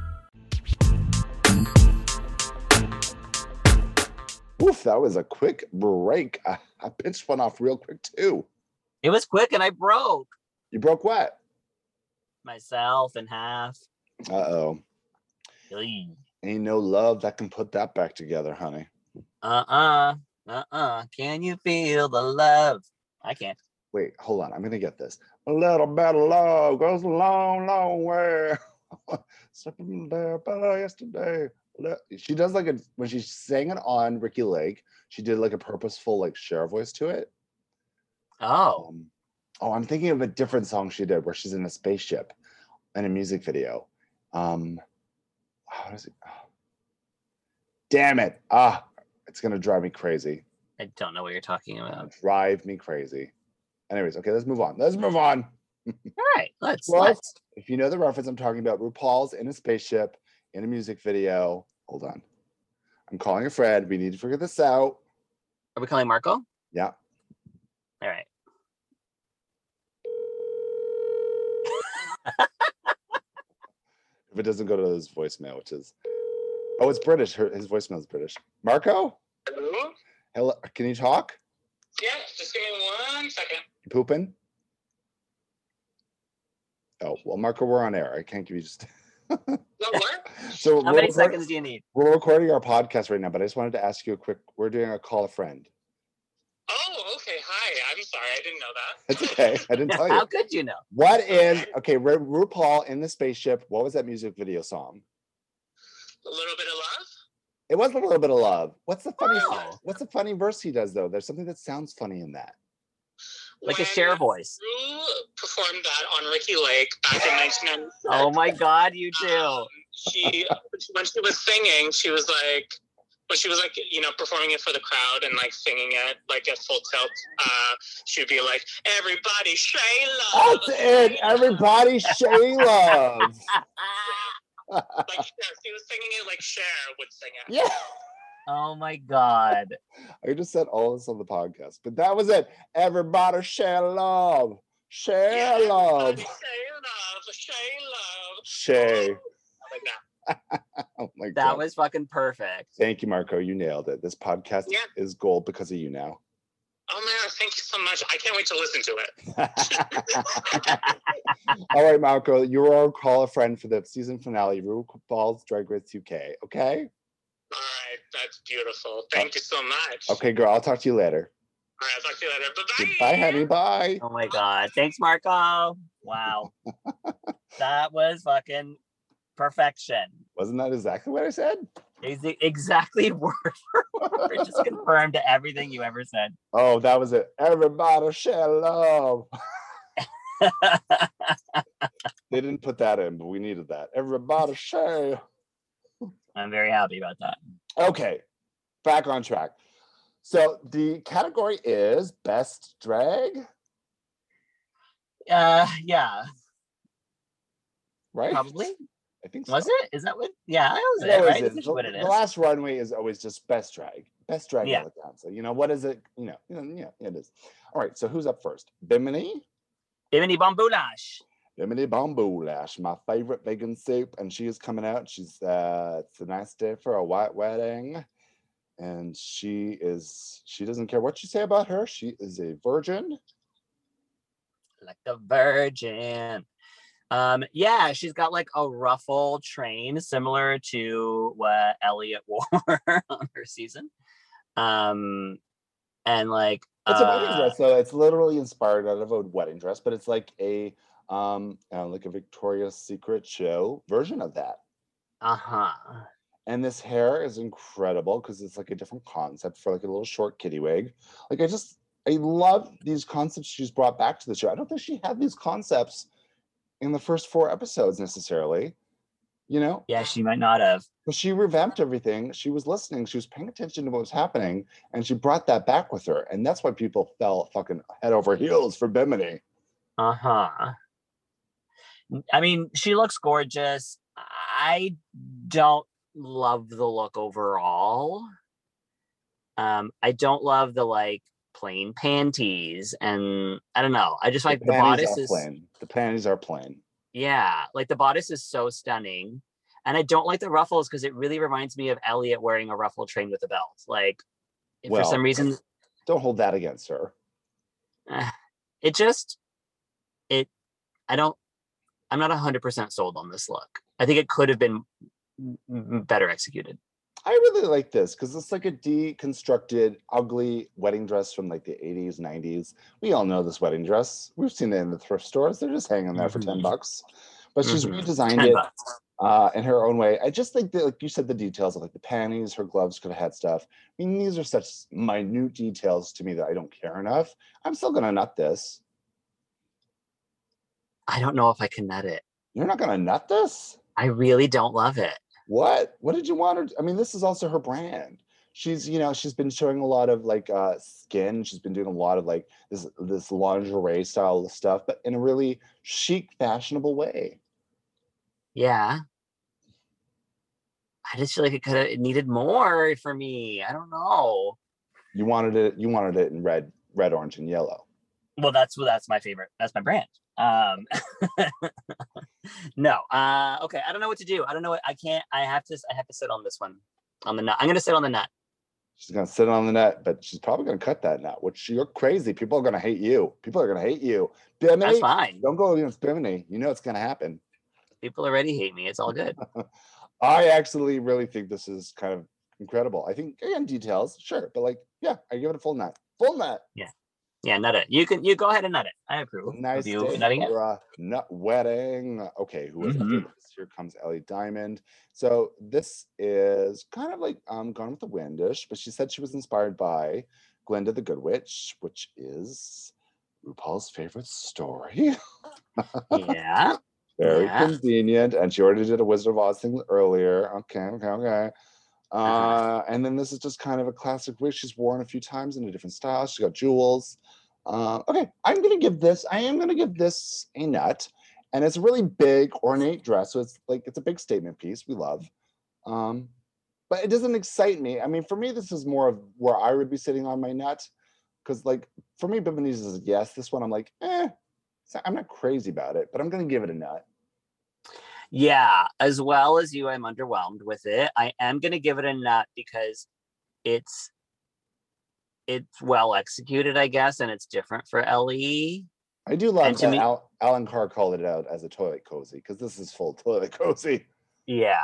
Oof, that was a quick break. I, *laughs* I pinched one off real quick too. It was quick and I broke You broke what? myself in half. Uh oh. Ain't no love that can put that back together, honey. Uh-uh. Uh-uh. Can you feel the love? I can't. Wait, hold on. I'm gonna get this. A little bit of love goes a long, long way. *laughs* Something there better yesterday. She does like a when she sang it on Ricki Lake. she did like a purposeful like Cher voice to it. Oh, Um, oh, I'm thinking of a different song she did where she's in a spaceship in a music video. Um, how does it? oh. Damn it! Ah, it's gonna drive me crazy. I don't know what you're talking about. Drive me crazy. Anyways, okay, let's move on. Let's move on. *laughs* All right, let's Well, let's. If you know the reference, I'm talking about RuPaul's in a spaceship in a music video. Hold on. I'm calling a friend. We need to figure this out. Are we calling Marco? Yeah. All right. If it doesn't go to his voicemail, which is oh, it's British. Her, his voicemail is British. Marco, Hello? hello. Can you talk? Yeah, just give me one second. You pooping? Oh well, Marco, we're on air. I can't give you just. No, what? so How many record- seconds do you need? we're recording our podcast right now, but I just wanted to ask you a quick. We're doing a call a friend. Oh, okay. Hi. I'm sorry. I didn't know that. It's okay. I didn't tell *laughs* you. How could you know? What is okay? Ru- RuPaul in the spaceship. What was that music video song? A little bit of love? It was a little bit of love. What's the funny? Oh. What's the funny verse he does though? There's something that sounds funny in that. Like a When Cher voice. Ru performed that on Ricki Lake back in 1990. Oh my God, you too. Um, she, when she was singing, she was like, when she was like, you know, performing it for the crowd and like singing it like at full tilt, uh, she'd be like, "Everybody, Shay love." That's it. Everybody, Shay *laughs* love. Like Cher, she was singing it like Cher would sing it. yeah. Oh my God. *laughs* I just said all this on the podcast, but that was it. Everybody, share love. Share Yeah, love. Share love, Share love. Shay. Like that. Oh my god. *laughs* Oh that god. was fucking perfect. Thank you, Marco. You nailed it. This podcast Yeah. is gold because of you now. Oh man, thank you so much. I can't wait to listen to it. *laughs* All right, Marco, you're our call a friend for the season finale, RuPaul's Drag Race UK. Okay. All right, that's beautiful. Thank you so much. Okay, girl. I'll talk to you later. All right, I'll talk to you later. Bye bye. Bye, honey. Bye. Oh my God. Thanks, Marco. Wow. *laughs* that was fucking perfection. Wasn't that exactly what I said? Is it exactly word for word? Just confirmed everything you ever said. Oh, that was it. Everybody share love. *laughs* They didn't put that in, but we needed that. Everybody share. I'm very happy about that. Okay, back on track. So the category is best drag, Uh, yeah, right? probably. I think so. Was it? Is that what? Yeah, that was It it, right? is. The, what it the last runway is always just best drag. Best drag Yeah. So You know, what is it? You know, you know, yeah, it is. All right, so who's up first? Bimini? Bimini Bon Boulash. Bimini Bon Boulash, my favorite vegan soup, and she is coming out. She's uh it's a nice day for a white wedding. And she is she doesn't care what you say about her. She is a virgin. like a virgin. Um, yeah, she's got like a ruffle train similar to what Elliot *laughs* wore on her season. Um, and like It's a wedding uh, dress, so it's literally inspired out of a wedding dress, but it's like a um uh, like a Victoria's Secret show version of that. uh-huh. And this hair is incredible because it's like a different concept for like a little short kitty wig. Like I just I love these concepts she's brought back to the show. I don't think she had these concepts in the first four episodes necessarily. You know, Yeah, she might not have. but she revamped everything. She was listening. She was paying attention to what was happening, and she brought that back with her. And that's why people fell fucking head over heels for Bimini. Uh-huh. N- I mean, she looks gorgeous. I don't love the look overall. Um, I don't love the like plain panties, and I don't know. I just like the panties bodice is plain. The panties are plain. yeah, like the bodice is so stunning. And I don't like the ruffles because it really reminds me of Elliot wearing a ruffle train with a belt. Like if for some reason *laughs* Don't hold that against her. *sighs* it just it I don't I'm not 100% sold on this look. I think it could have been better executed. I really like this because it's like a deconstructed, ugly wedding dress from like the 80s, 90s. We all know this wedding dress. We've seen it in the thrift stores. They're just hanging there for 10 Mhm. bucks. But she's Mhm. redesigned it. uh, in her own way. I just think that, like you said, the details of like the panties, her gloves could have had stuff. I mean, these are such minute details to me that I don't care enough. I'm still gonna nut this. I don't know if I can nut it. You're not gonna nut this? I really don't love it. What? What did you want her? To, I mean, this is also her brand. She's, you know, she's been showing a lot of like uh skin. She's been doing a lot of like this this lingerie style stuff, but in a really chic, fashionable way. Yeah. I just feel like it could have it needed more for me. I don't know. You wanted it. You wanted it in red, red, orange, and yellow. Well, that's well, that's my favorite. That's my brand. Um *laughs* no. Uh okay. I don't know what to do. I don't know what I can't I have to I have to sit on this one. On the nut. I'm gonna sit on the nut. She's gonna sit on the net, but she's probably gonna cut that nut. Which you're crazy. People are gonna hate you. People are gonna hate you. That's fine. don't go against Bimini. You know it's gonna happen. People already hate me. It's all good. *laughs* I actually really think this is kind of incredible. I think again details, sure, but like, yeah, I give it a full nut. Full nut. Yeah, nut it. You can you go ahead and nut it. I approve. Nice you day nutting it. nut wedding. Okay, who is Mhm. Here comes Ellie Diamond. So this is kind of like um Gone with the Windish, but she said she was inspired by Glinda the Good Witch, which is RuPaul's favorite story. *laughs* Yeah. Very Yeah. convenient. And she already did a Wizard of Oz thing earlier. Okay, okay, okay. Uh, and then this is just kind of a classic wig she's worn a few times in a different style. She's got jewels. Uh, okay, I'm gonna give this. I am gonna give this a nut, and it's a really big, ornate dress. So it's like it's a big statement piece. We love, um, but it doesn't excite me. I mean, for me, this is more of where I would be sitting on my nut, because like for me, Bimini's is a yes. This one, I'm like, eh. I'm not crazy about it, but I'm gonna give it a nut. Yeah, as well as you, I'm underwhelmed with it. I am gonna give it a nut because it's it's well executed, I guess, and it's different for Ellie. I do love And to that me- Al- Alan Carr called it out as a toilet cozy because this is full *laughs* toilet cozy. Yeah.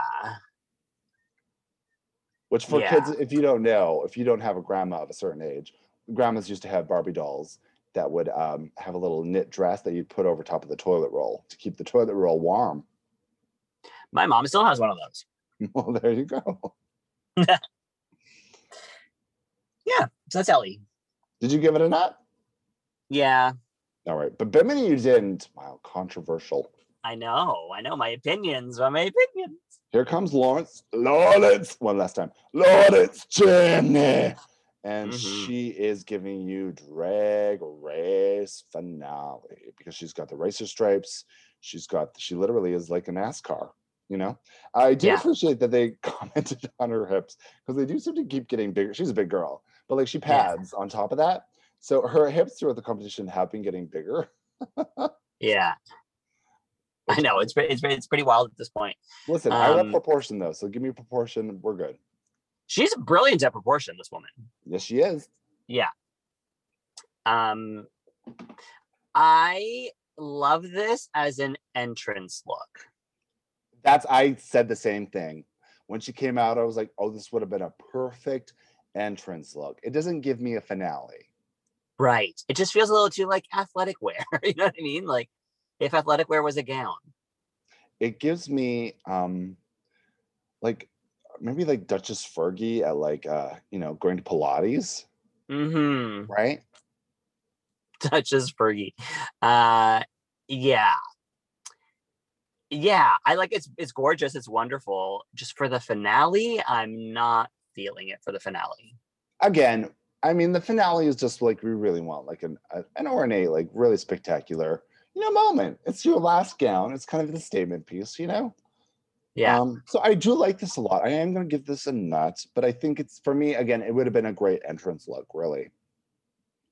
Which for Yeah. kids, if you don't know, if you don't have a grandma of a certain age, grandmas used to have Barbie dolls that would um, have a little knit dress that you'd put over top of the toilet roll to keep the toilet roll warm. My mom still has one of those. *laughs* well, there you go. *laughs* Yeah. So that's Ellie. Did you give it a nut? Yeah, All right, but Bimini, you didn't. Wow, controversial. I know. I know my opinions are my opinions. Here comes Lawrence. Lawrence, one last time. Lawrence Chaney. And Mhm. she is giving you drag race finale because she's got the racer stripes. She's got, she literally is like a NASCAR, you know? I do Yeah. appreciate that they *laughs* commented on her hips because they do seem to keep getting bigger. She's a big girl, but like she Yeah. pads on top of that. So her hips throughout the competition have been getting bigger. *laughs* Yeah. I know it's pretty, it's it's pretty wild at this point. Listen, I love Um, proportion though. So give me proportion. We're good. She's brilliant at proportion. This woman. Yes, she is. Yeah. Um, I love this as an entrance look. That's I said the same thing. When she came out, I was like, oh, this would have been a perfect entrance look. It doesn't give me a finale. Right. It just feels a little too like athletic wear. *laughs* you know what I mean? Like if athletic wear was a gown. It gives me um like maybe like Duchess Fergie at like uh, you know, going to Pilates, Mm-hmm. right? *laughs* Duchess Fergie. Uh yeah. Yeah, I like it's it's gorgeous, it's wonderful. Just for the finale, I'm not feeling it for the finale. Again, I mean the finale is just like we really want like an a- an ornate, like really spectacular, you know, moment. It's your last gown. It's kind of the statement piece, you know? Yeah. Um, so I do like this a lot. I am going to give this a nut, but I think it's for me again. It would have been a great entrance look, really.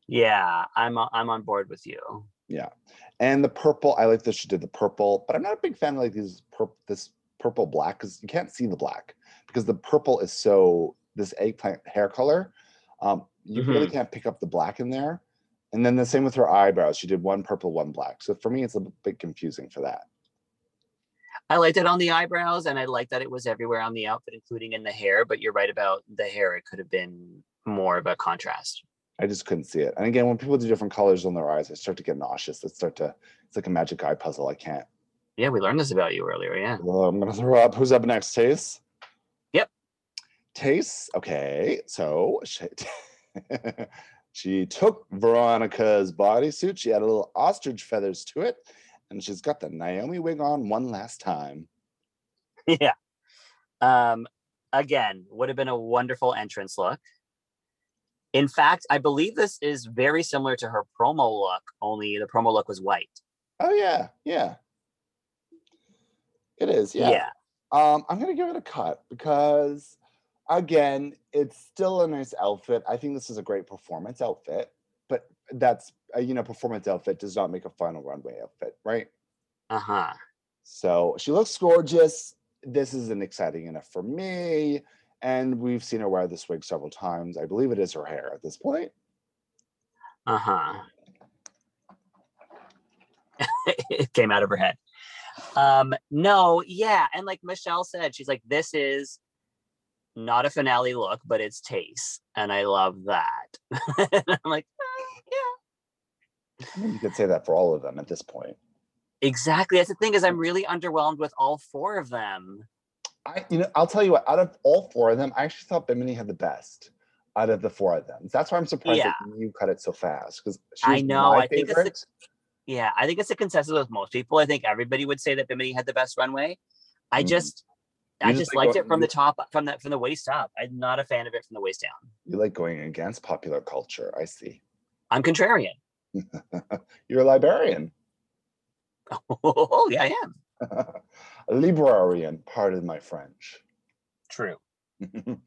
yeah, I'm I'm on board with you. And the purple, I like that she did the purple, but I'm not a big fan of like these pur- this purple black because you can't see the black because the purple is so this eggplant hair color. Um, you really can't pick up the black in there. And then the same with her eyebrows. She did one purple, one black. So for me, it's a bit confusing for that. I liked it on the eyebrows and I liked that it was everywhere on the outfit, including in the hair. But you're right about the hair. It could have been more of a contrast. I just couldn't see it. And again, when people do different colors on their eyes, I start to get nauseous. I start to, it's like a magic eye puzzle. I can't. Yeah, we learned this about you earlier. Yeah. Well, I'm gonna throw up. Who's up next, Tayce? Yep. Tayce. Okay, so she, *laughs* she took Veronica's bodysuit. She had a little ostrich feathers to it, and she's got the Naomi wig on one last time. *laughs* yeah. Um, again, would have been a wonderful entrance look. In fact, I believe this is very similar to her promo look, only the promo look was white. Oh yeah, yeah. It is, yeah. yeah. Um, I'm gonna give it a cut because again, it's still a nice outfit. I think this is a great performance outfit, but that's a, you know, performance outfit does not make a final runway outfit, right? Uh-huh. So she looks gorgeous. This isn't exciting enough for me. And we've seen her wear this wig several times. I believe it is her hair at this point. Uh-huh. *laughs* it came out of her head. Um, no, yeah, and like Michelle said, she's like, this is not a finale look, but it's Tayce, and I love that. and *laughs* I'm like, "Eh, yeah, I mean, you could say that for all of them at this point. exactly. That's the thing is, I'm really underwhelmed with all four of them. I, you know, I'll tell you what. Out of all four of them, I actually thought Bimini had the best out of the four of them. That's why I'm surprised that you cut it so fast because I know, I think it's the- Yeah, I think it's a consensus with most people. I think everybody would say that Bimini had the best runway. I Mm. just, You I just just like liked going- it from the top, from the from the waist up. I'm not a fan of it from the waist down. You like going against popular culture. I see. I'm contrarian. *laughs* You're a librarian, *laughs* Oh yeah, I am. A *laughs* librarian. Pardon my French. True. *laughs*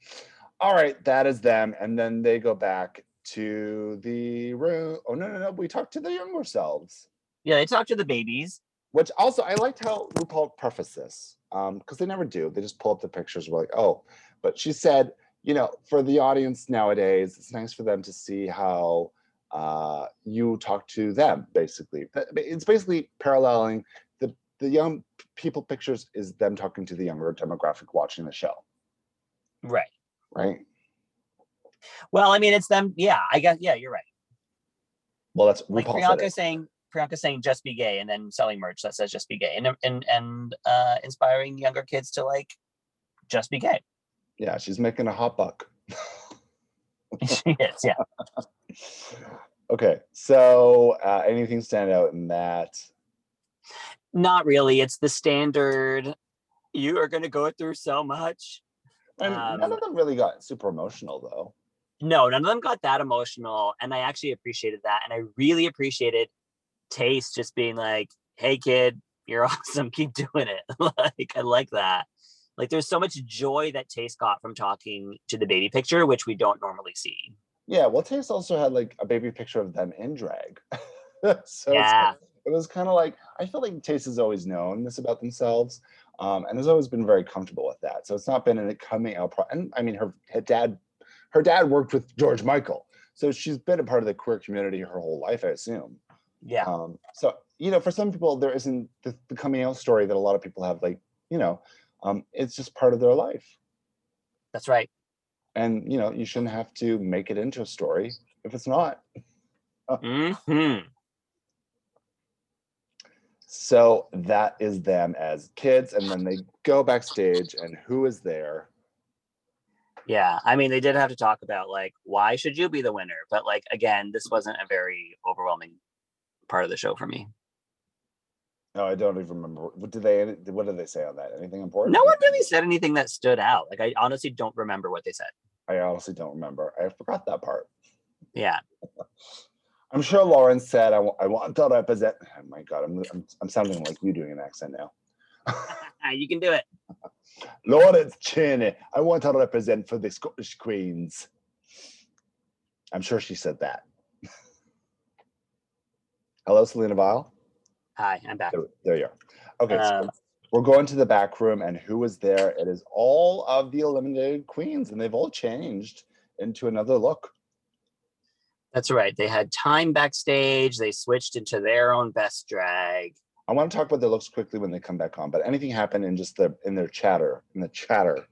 All right, that is them, and then they go back to the room. Oh no, no, no! We talked to the younger selves. Yeah, they talk to the babies. Which also I liked how RuPaul prefaced this, um, because they never do. They just pull up the pictures. We're like, oh, but she said, you know, for the audience nowadays, it's nice for them to see how uh, you talk to them. Basically, it's basically paralleling the young people pictures is them talking to the younger demographic watching the show, Right. right? Well, I mean, it's them. Yeah, I guess. Yeah, you're right. Well, that's Like RuPaul Priyanka saying, Priyanka saying, "Just be gay," and then selling merch that says "Just be gay," and and and uh, inspiring younger kids to like just be gay. Yeah, she's making a hot buck. *laughs* she is. Yeah. *laughs* okay, so uh, anything stand out in that? Not really. It's the standard. You are going to go through so much. And none Um, of them really got super emotional though. No, none of them got that emotional, and I actually appreciated that, and I really appreciated Tayce just being like, "Hey, kid, you're *laughs* awesome. Keep doing it." *laughs* like, I like that. Like, there's so much joy that Tayce got from talking to the baby picture, which we don't normally see. Yeah, well, Tayce also had like a baby picture of them in drag. *laughs* so Yeah. it was kind of like I feel like Tayce has always known this about themselves, um, and has always been very comfortable with that. So it's not been a coming out. Pro- and I mean, her, her dad, her dad worked with George Michael, so she's been a part of the queer community her whole life, I assume. Yeah. Um, so you know, for some people, there isn't the, the coming out story that a lot of people have. Like you know, um, it's just part of their life, That's right. and you know, you shouldn't have to make it into a story if it's not. *laughs* hmm So that is them as kids, and then they go backstage, and who is there? Yeah. I mean, they did have to talk about like, why should you be the winner? But like, again, this wasn't a very overwhelming part of the show for me. No, I don't even remember. What did they? What did they say on that? Anything important? No one really said anything that stood out. Like, I honestly don't remember what they said. I honestly don't remember. I forgot that part. Yeah. *laughs* I'm sure Lauren said, "I I want to represent." Oh my God, I'm, I'm I'm sounding like you doing an accent now. *laughs* you can do it. *laughs* Lawrence Chaney, I want to represent for the Scottish Queens. I'm sure she said that. *laughs* Hello, Selena Vile. Hi, I'm back. There, there you are. Okay, so Um, we're going to the back room, and who is there? It is all of the eliminated queens, and they've all changed into another look. That's right. They had time backstage. They switched into their own best drag. I want to talk about their looks quickly when they come back on, but anything happened in just the in their chatter, in the chatter.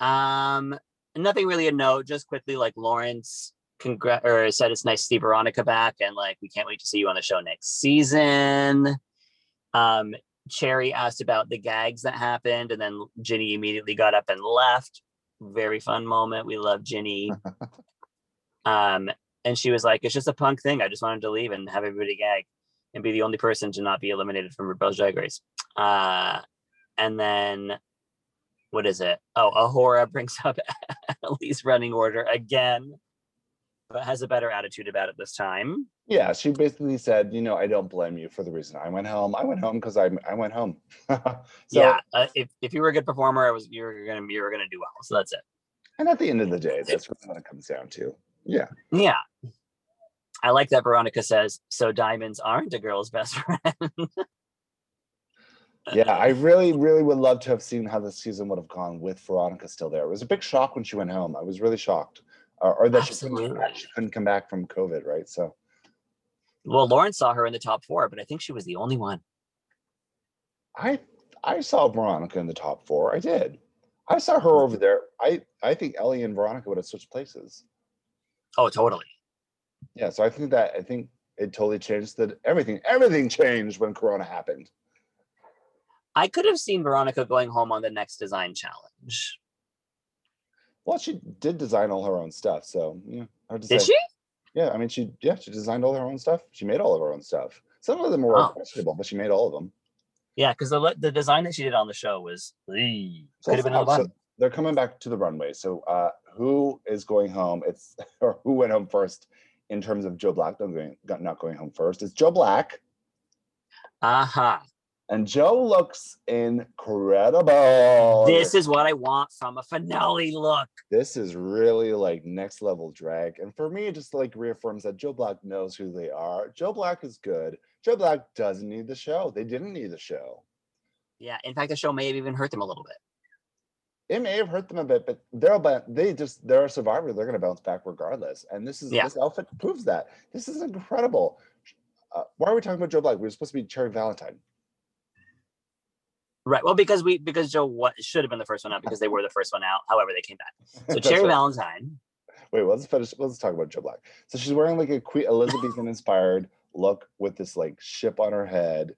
Um, nothing really a note. Just quickly, like Lawrence congrat or said it's nice to see Veronica back, and like we can't wait to see you on the show next season. Um, Cherry asked about the gags that happened, and then Ginny immediately got up and left. Very fun moment. We love Ginny. *laughs* um, and she was like, "It's just a punk thing. I just wanted to leave and have everybody gag and be the only person to not be eliminated from RuPaul's Drag Race." Uh, and then what is it? Oh, A'Whora *laughs* brings up Ellie's running order again, but has a better attitude about it this time. Yeah, she basically said, you know, I don't blame you for the reason I went home. I went home because I I went home. *laughs* so, yeah, uh, if, if you were a good performer, I was you were gonna you were gonna do well. So that's it. And at the end of the day, that's what it comes down to. Yeah. Yeah. I like that Veronica says, so diamonds aren't a girl's best friend. yeah, I really, really would love to have seen how the season would have gone with Veronica still there. It was a big shock when she went home. I was really shocked, uh, or that she couldn't, she couldn't come back from COVID, right? So, well, Lauren saw her in the top four, but I think she was the only one. I I saw Veronica in the top four. I did. I saw her over there. I I think Ellie and Veronica would have switched places. Oh, totally. Yeah, so I think that I think it totally changed that everything everything changed when Corona happened. I could have seen Veronica going home on the next design challenge. Well, she did design all her own stuff, so yeah, hard to Did say. she? Yeah, I mean, she yeah, she designed all her own stuff. She made all of her own stuff. Some of them were Oh. questionable, but she made all of them. Yeah, because the the design that she did on the show was "Eee." So could have been a lot. so they're coming back to the runway. So uh who is going home? It's *laughs* or who went home first in terms of Joe Black not going not going home first. It's Joe Black. Aha. And Joe looks incredible. This is what I want from a finale look. this is really like next level drag. And for me, it just like reaffirms that Joe Black knows who they are. Joe Black is good. Joe Black doesn't need the show. They didn't need the show. Yeah. In fact, the show may have even hurt them a little bit. It may have hurt them a bit, but they're about they just they're a survivor. They're gonna bounce back regardless. And this is Yeah. this outfit proves that. This is incredible. Uh, why are we talking about Joe Black? We were supposed to be Cherry Valentine. Right. Well, because we because Joe what should have been the first one out because they were the first one out. However, they came back. So Cherry right. Valentine. Wait, let's finish. Let's talk about Joe Black. So she's wearing like a Queen Elizabethan *laughs* inspired look with this like ship on her head.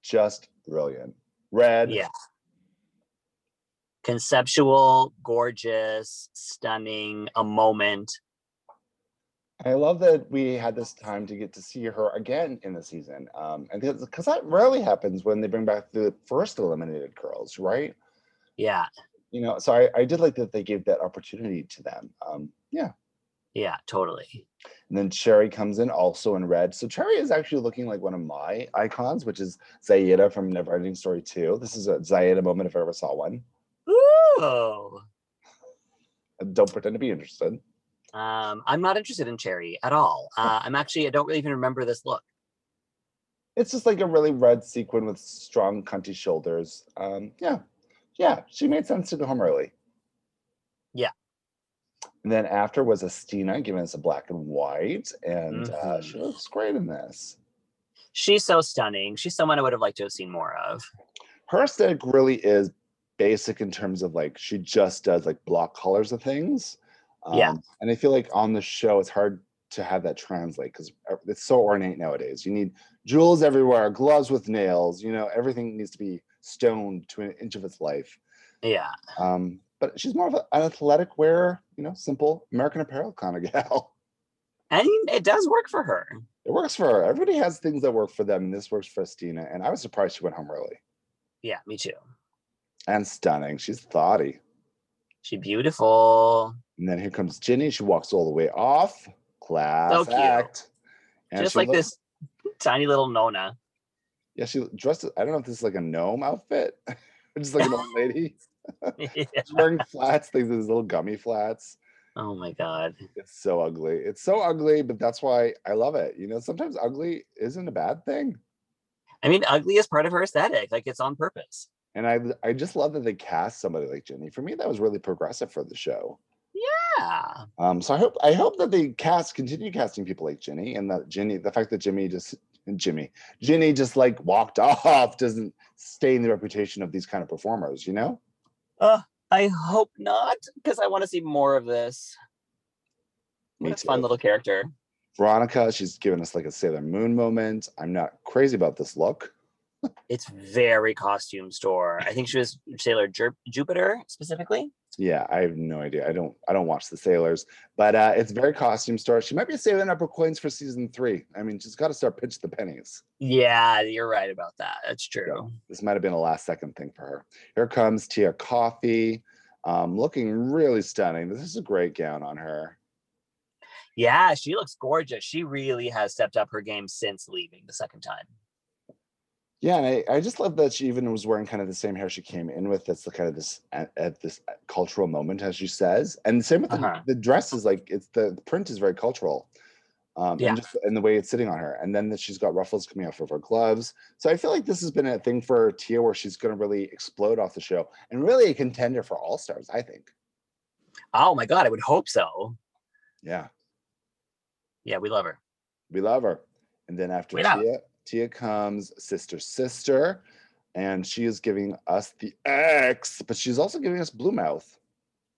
Just brilliant. Red. Yeah. Conceptual, gorgeous, stunning, a moment. I love that we had this time to get to see her again in the season. Um, and because that rarely happens when they bring back the first eliminated girls, right? Yeah. You know, so I, I did like that they gave that opportunity to them. Um, yeah. Yeah, totally. And then Cherry comes in also in red. So Cherry is actually looking like one of my icons, which is Xayide from Neverending Story 2. This is a Xayide moment if I ever saw one. Ooh. Don't pretend to be interested. Um, I'm not interested in Cherry at all. *laughs* Uh, I'm actually I don't really even remember this look. It's just like a really red sequin with strong cunty shoulders. Um, yeah. Yeah, she made sense to go home early. Yeah. And then after was Asttina giving us a black and white, and uh, she Mhm. looks great in this. She's so stunning. She's someone I would have liked to have seen more of. Her aesthetic really is basic in terms of like she just does like block colors of things. Yeah. Um, And I feel like on the show it's hard to have that translate because it's so ornate nowadays. You need jewels everywhere, gloves with nails. You know, everything needs to be stoned to an inch of its life. Yeah. Um, but she's more of an athletic wearer, you know, simple American apparel kind of *laughs* gal. And it does work for her. It works for her. Everybody has things that work for them, and this works for Asttina. And I was surprised she went home early. Yeah, me too. And stunning. She's thoughty. She beautiful. And then here comes Ginny. She walks all the way off. Class cute. act. And Just like looks- this tiny little Nona. Yeah, she dressed. I don't know if this is like a gnome outfit, *laughs* just like an old lady. *laughs* *laughs* She's wearing flats, these little gummy flats. Oh my god. It's so ugly. It's so ugly, but that's why I love it. You know, sometimes ugly isn't a bad thing. I mean, ugly is part of her aesthetic. Like it's on purpose. And I I just love that they cast somebody like Jenny. For me, that was really progressive for the show. Yeah. Um, so I hope I hope that they cast continue casting people like Jenny and that Jenny the fact that Jimmy just Jimmy, Jenny just like walked *laughs* off doesn't stain the reputation of these kind of performers, you know? Uh, I hope not, because I want to see more of this. Me What a fun little character. Veronica, she's given us like a Sailor Moon moment. I'm not crazy about this look. It's very costume store. I think she was Sailor Ju- Jupiter specifically. Yeah, I have no idea. I don't I don't watch the sailors, but uh it's very costume store. She might be saving up her coins for season three. I mean, she's got to start pitch the pennies. Yeah, you're right about that. That's true. This might have been a last second thing for her. Here comes Tia Kofi, um, looking really stunning. This is a great gown on her. Yeah, she looks gorgeous. She really has stepped up her game since leaving the second time. Yeah, and I, I just love that she even was wearing kind of the same hair she came in with. That's the kind of this at, at this cultural moment, as she says. And the same with the, Uh-huh. the dress is like it's the, print is very cultural. Um, Yeah. and just and the way it's sitting on her, and then that she's got ruffles coming off of her gloves. So I feel like this has been a thing for Tia, where she's going to really explode off the show, and really a contender for All Stars. I think. Oh my god, I would hope so. Yeah, Yeah, we love her. we love her. And then after Tia, Tia comes Sister Sister, and she is giving us the X, but she's also giving us Blue Mouth.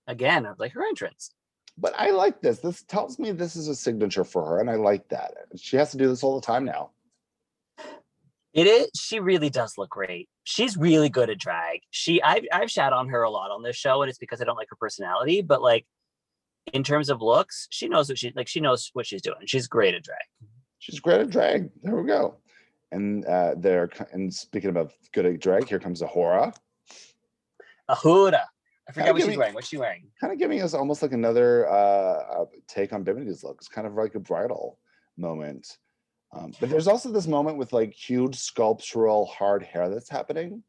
Again, I like her entrance. But I like this. This tells me this is a signature for her, and I like that. She has to do this all the time now. It is. She really does look great. She's really good at drag. She, I've, I've shat on her a lot on this show, and it's because I don't like her personality. But like, in terms of looks, she knows what she like. She knows what she's doing. She's great at drag. She's great at drag. There we go. And uh, there, and speaking about good drag, here comes A'Whora, A'Whora. I forget Kinda what she's wearing. What's she wearing? kind of giving us almost like another uh, uh, take on Bimini's look. It's kind of like a bridal moment. Um, but there's also this moment with like huge sculptural hard hair that's happening.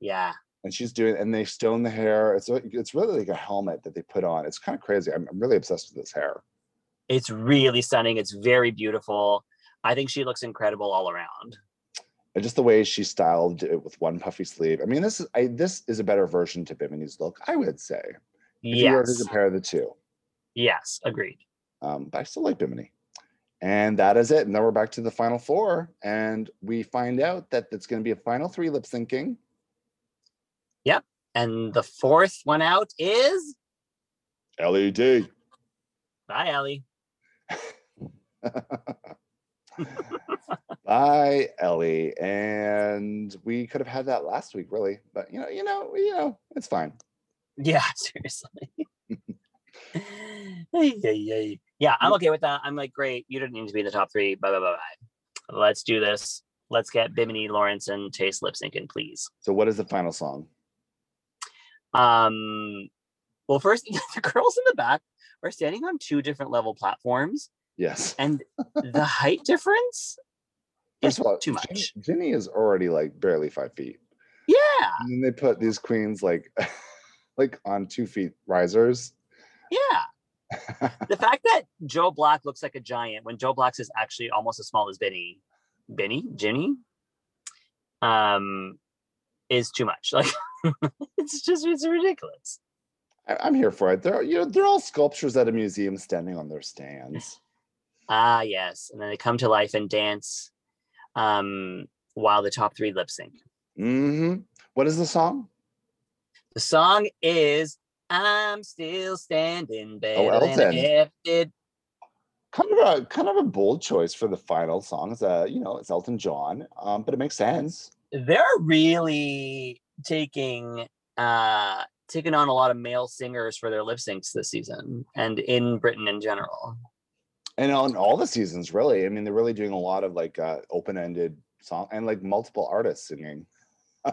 Yeah. and she's doing and they stone the hair it's it's really like a helmet that they put on it's kind of crazy I'm, I'm really obsessed with this hair It's really stunning. It's very beautiful. I think she looks incredible all around. and just the way she styled it with one puffy sleeve i mean this is I, this is a better version to bimini's look i would say if you were to compare the two Yes. Agreed. um, but i still like bimini and that is it and then we're back to the final four and we find out that it's going to be a final three lip syncing Yep. And the fourth one out is led bye, Ellie. *laughs* *laughs* Bye, Ellie. And we could have had that last week, really. But you know, you know, you know, it's fine. Yeah, *laughs* seriously. *laughs* Ay. yeah, I'm okay with that. I'm like, great. You don't need to be in the top three. Bye, bye, bye, bye. Let's do this. Let's get Bimini, Lawrence, and Tayce lip syncing, please. So, what is the final song? Um, well, first, the girls in the back are standing on two different level platforms, Yes. and the height difference *laughs* is all, too much. Ginny is already like barely five feet. Yeah, And then they put these queens like *laughs* like on two feet risers. yeah. *laughs* The fact that Joe Black looks like a giant when Joe Black's is actually almost as small as Benny, Benny, Ginny, um, is too much. Like, it's just it's ridiculous. I, I'm here for it. They're you know they're all sculptures at a museum standing on their stands. Ah, yes, and then they come to life and dance, um, while the top three lip sync. Mm-hmm. What is the song? The song is "I'm Still Standing Better Oh, Than Elton. Did." Kind of a kind of a bold choice for the final song. It's uh, you know, it's Elton John, um, but it makes sense. They're really taking uh taking on a lot of male singers for their lip syncs this season and in Britain in general. And on all the seasons really i mean they're really doing a lot of like uh open-ended song and like multiple artists singing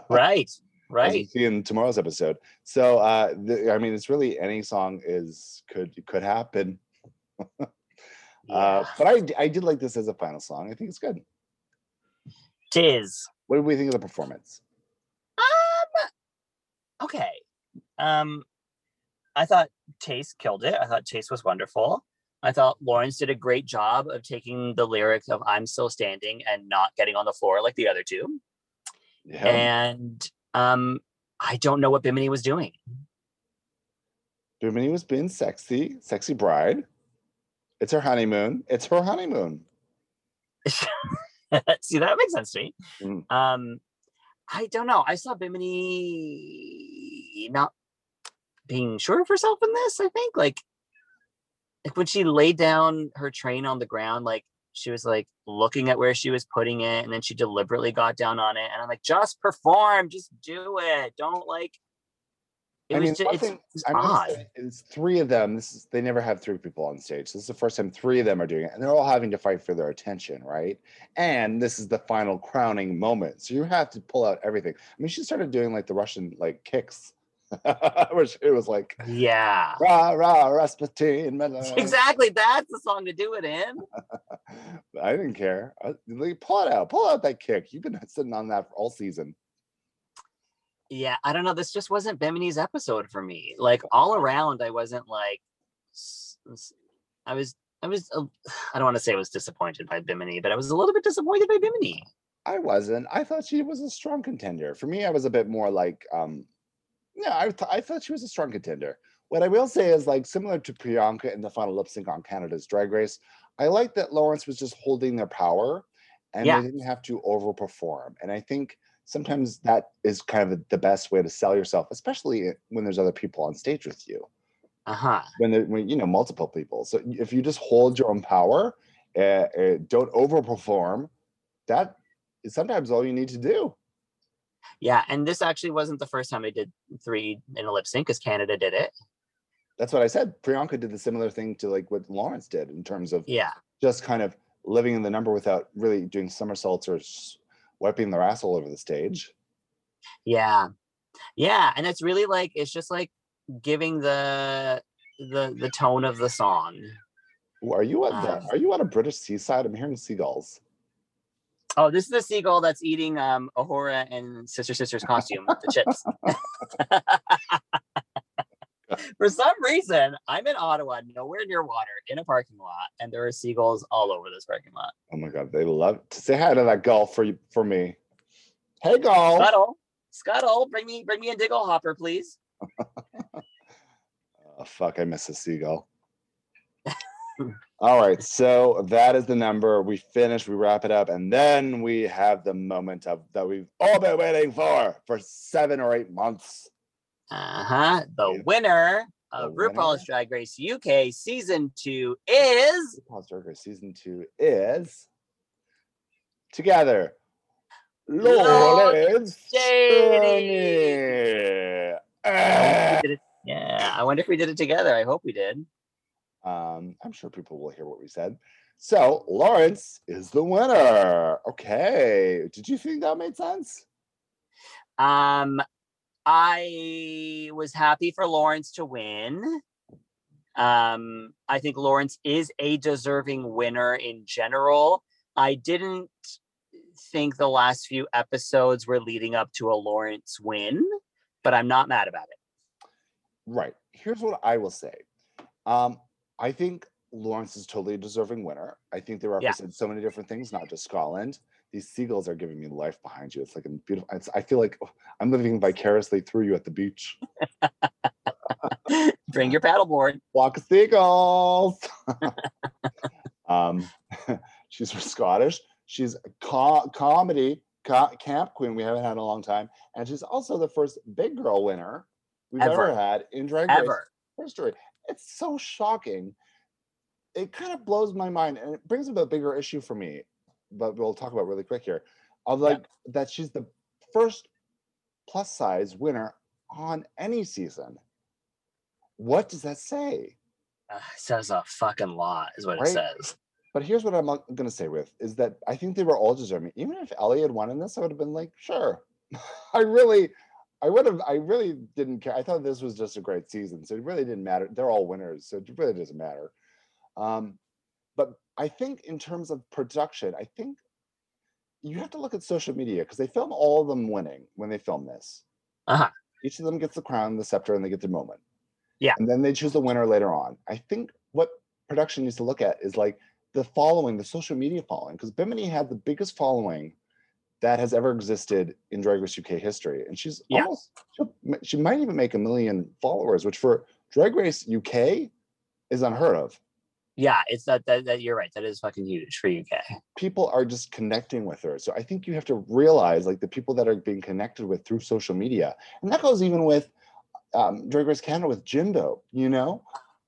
Right. *laughs* Right. see in tomorrow's episode so uh the, i mean it's really any song is could could happen *laughs* uh but i i did like this as a final song i think it's good Tis. what do we think of the performance Um okay. Um I thought Tayce killed it. I thought Tayce was wonderful. I thought Lawrence did a great job of taking the lyric of I'm still standing and not getting on the floor like the other two. yeah And um I don't know what Bimini was doing. Bimini was being sexy sexy bride it's her honeymoon it's her honeymoon *laughs* See, that makes sense to me. Mm. Um, I don't know. I saw Bimini not being sure of herself in this. I think like, like when she laid down her train on the ground, like she was like looking at where she was putting it and then she deliberately got down on it and i'm like just perform just do it don't like it I was mean, just, it's, thing it's odd is three of them. This is they never have three people on stage. This is the first time three of them are doing it, and they're all having to fight for their attention, right? And this is the final crowning moment, so you have to pull out everything. I mean, she started doing like the Russian like kicks, *laughs* which it was like yeah rah rah Rasputin. exactly that's the song to do it in *laughs* I didn't care. I, like, pull it out, pull out that kick. You've been sitting on that for all season. yeah i don't know this just wasn't bimini's episode for me like all around i wasn't like I was i was uh, *sighs* i don't want to say i was disappointed by bimini but i was a little bit disappointed by bimini I wasn't. I thought she was a strong contender. For me, I was a bit more like, um, yeah, I, th- I thought she was a strong contender. What I will say is, like, similar to Priyanka in the final lip sync on Canada's Drag Race, I like that Lawrence was just holding their power and Yeah. they didn't have to overperform. And I think sometimes that is kind of the best way to sell yourself, especially when there's other people on stage with you uh-huh when there, when you know multiple people. So if you just hold your own power, uh, uh, don't overperform, that is sometimes all you need to do. Yeah, and this actually wasn't the first time I did three in a lip sync because Canada did it. That's what I said. Priyanka did the similar thing to like what Lawrence did in terms of Yeah, just kind of living in the number without really doing somersaults or wiping their ass all over the stage. yeah, yeah, and it's really like it's just like giving the the the tone of the song. Ooh, Are you at the, Um, are you at a British seaside? I'm hearing seagulls. Oh, this is the seagull that's eating um A'Whora and Sister Sister's costume, the chips. *laughs* *laughs* For some reason, I'm in Ottawa, nowhere near water, in a parking lot, and there are seagulls all over this parking lot. Oh my god, they love to say hi to that gull for you for me. Hey gull. Scuttle, Scuttle, bring me, bring me a dinglehopper, please. *laughs* Oh, fuck, I miss a seagull. All right, so that is the number. We finish, we wrap it up, and then we have the moment of that we've all been waiting for for seven or eight months. Uh huh. The winner of The RuPaul's winner. Drag Race UK season two is RuPaul's Drag Race season two is together. Lawrence Chaney. Journey. We did it- Yeah, I wonder if we did it together. I hope we did. Um, I'm sure people will hear what we said. So Lawrence is the winner. Okay. Did you think that made sense? Um, I was happy for Lawrence to win. Um, I think Lawrence is a deserving winner in general. I didn't think the last few episodes were leading up to a Lawrence win, but I'm not mad about it. Right. Here's what I will say. Um, I think Lawrence is totally a deserving winner. I think they represent so many different things, not just Scotland. These seagulls are giving me life behind you. It's like a beautiful. It's, I feel like oh, I'm living vicariously through you at the beach. *laughs* Bring your paddleboard. Walk seagulls. *laughs* um, *laughs* she's Scottish. She's a co- comedy co- camp queen we haven't had in a long time, and she's also the first big girl winner we've ever, Ever. had in Drag Race Ever. history. It's so shocking. It kind of blows my mind, and it brings up a bigger issue for me. But we'll talk about really quick here. Of Yeah. like that she's the first plus size winner on any season. What does that say? Uh, says a fucking lot, is what Right. it says. But here's what I'm going to say with is that I think they were all deserving. Even if Ellie had won in this, I would have been like, sure. *laughs* I really, I would have, I really didn't care. I thought this was just a great season, so it really didn't matter. They're all winners, so it really doesn't matter. Um, but I think in terms of production, I think you have to look at social media because they film all of them winning when they film this. Uh-huh. Each of them gets the crown, the scepter, and they get their moment. Yeah. And then they choose the winner later on. I think what production needs to look at is like the following, the social media following, because Bimini had the biggest following that has ever existed in Drag Race UK history, and she's Yeah. almost she might even make a million followers, which for Drag Race UK is unheard of. Yeah, it's that, that that you're right. That is fucking huge for UK. People are just connecting with her, so I think you have to realize like the people that are being connected with through social media, and that goes even with um, Drag Race Canada with Jimbo. You know,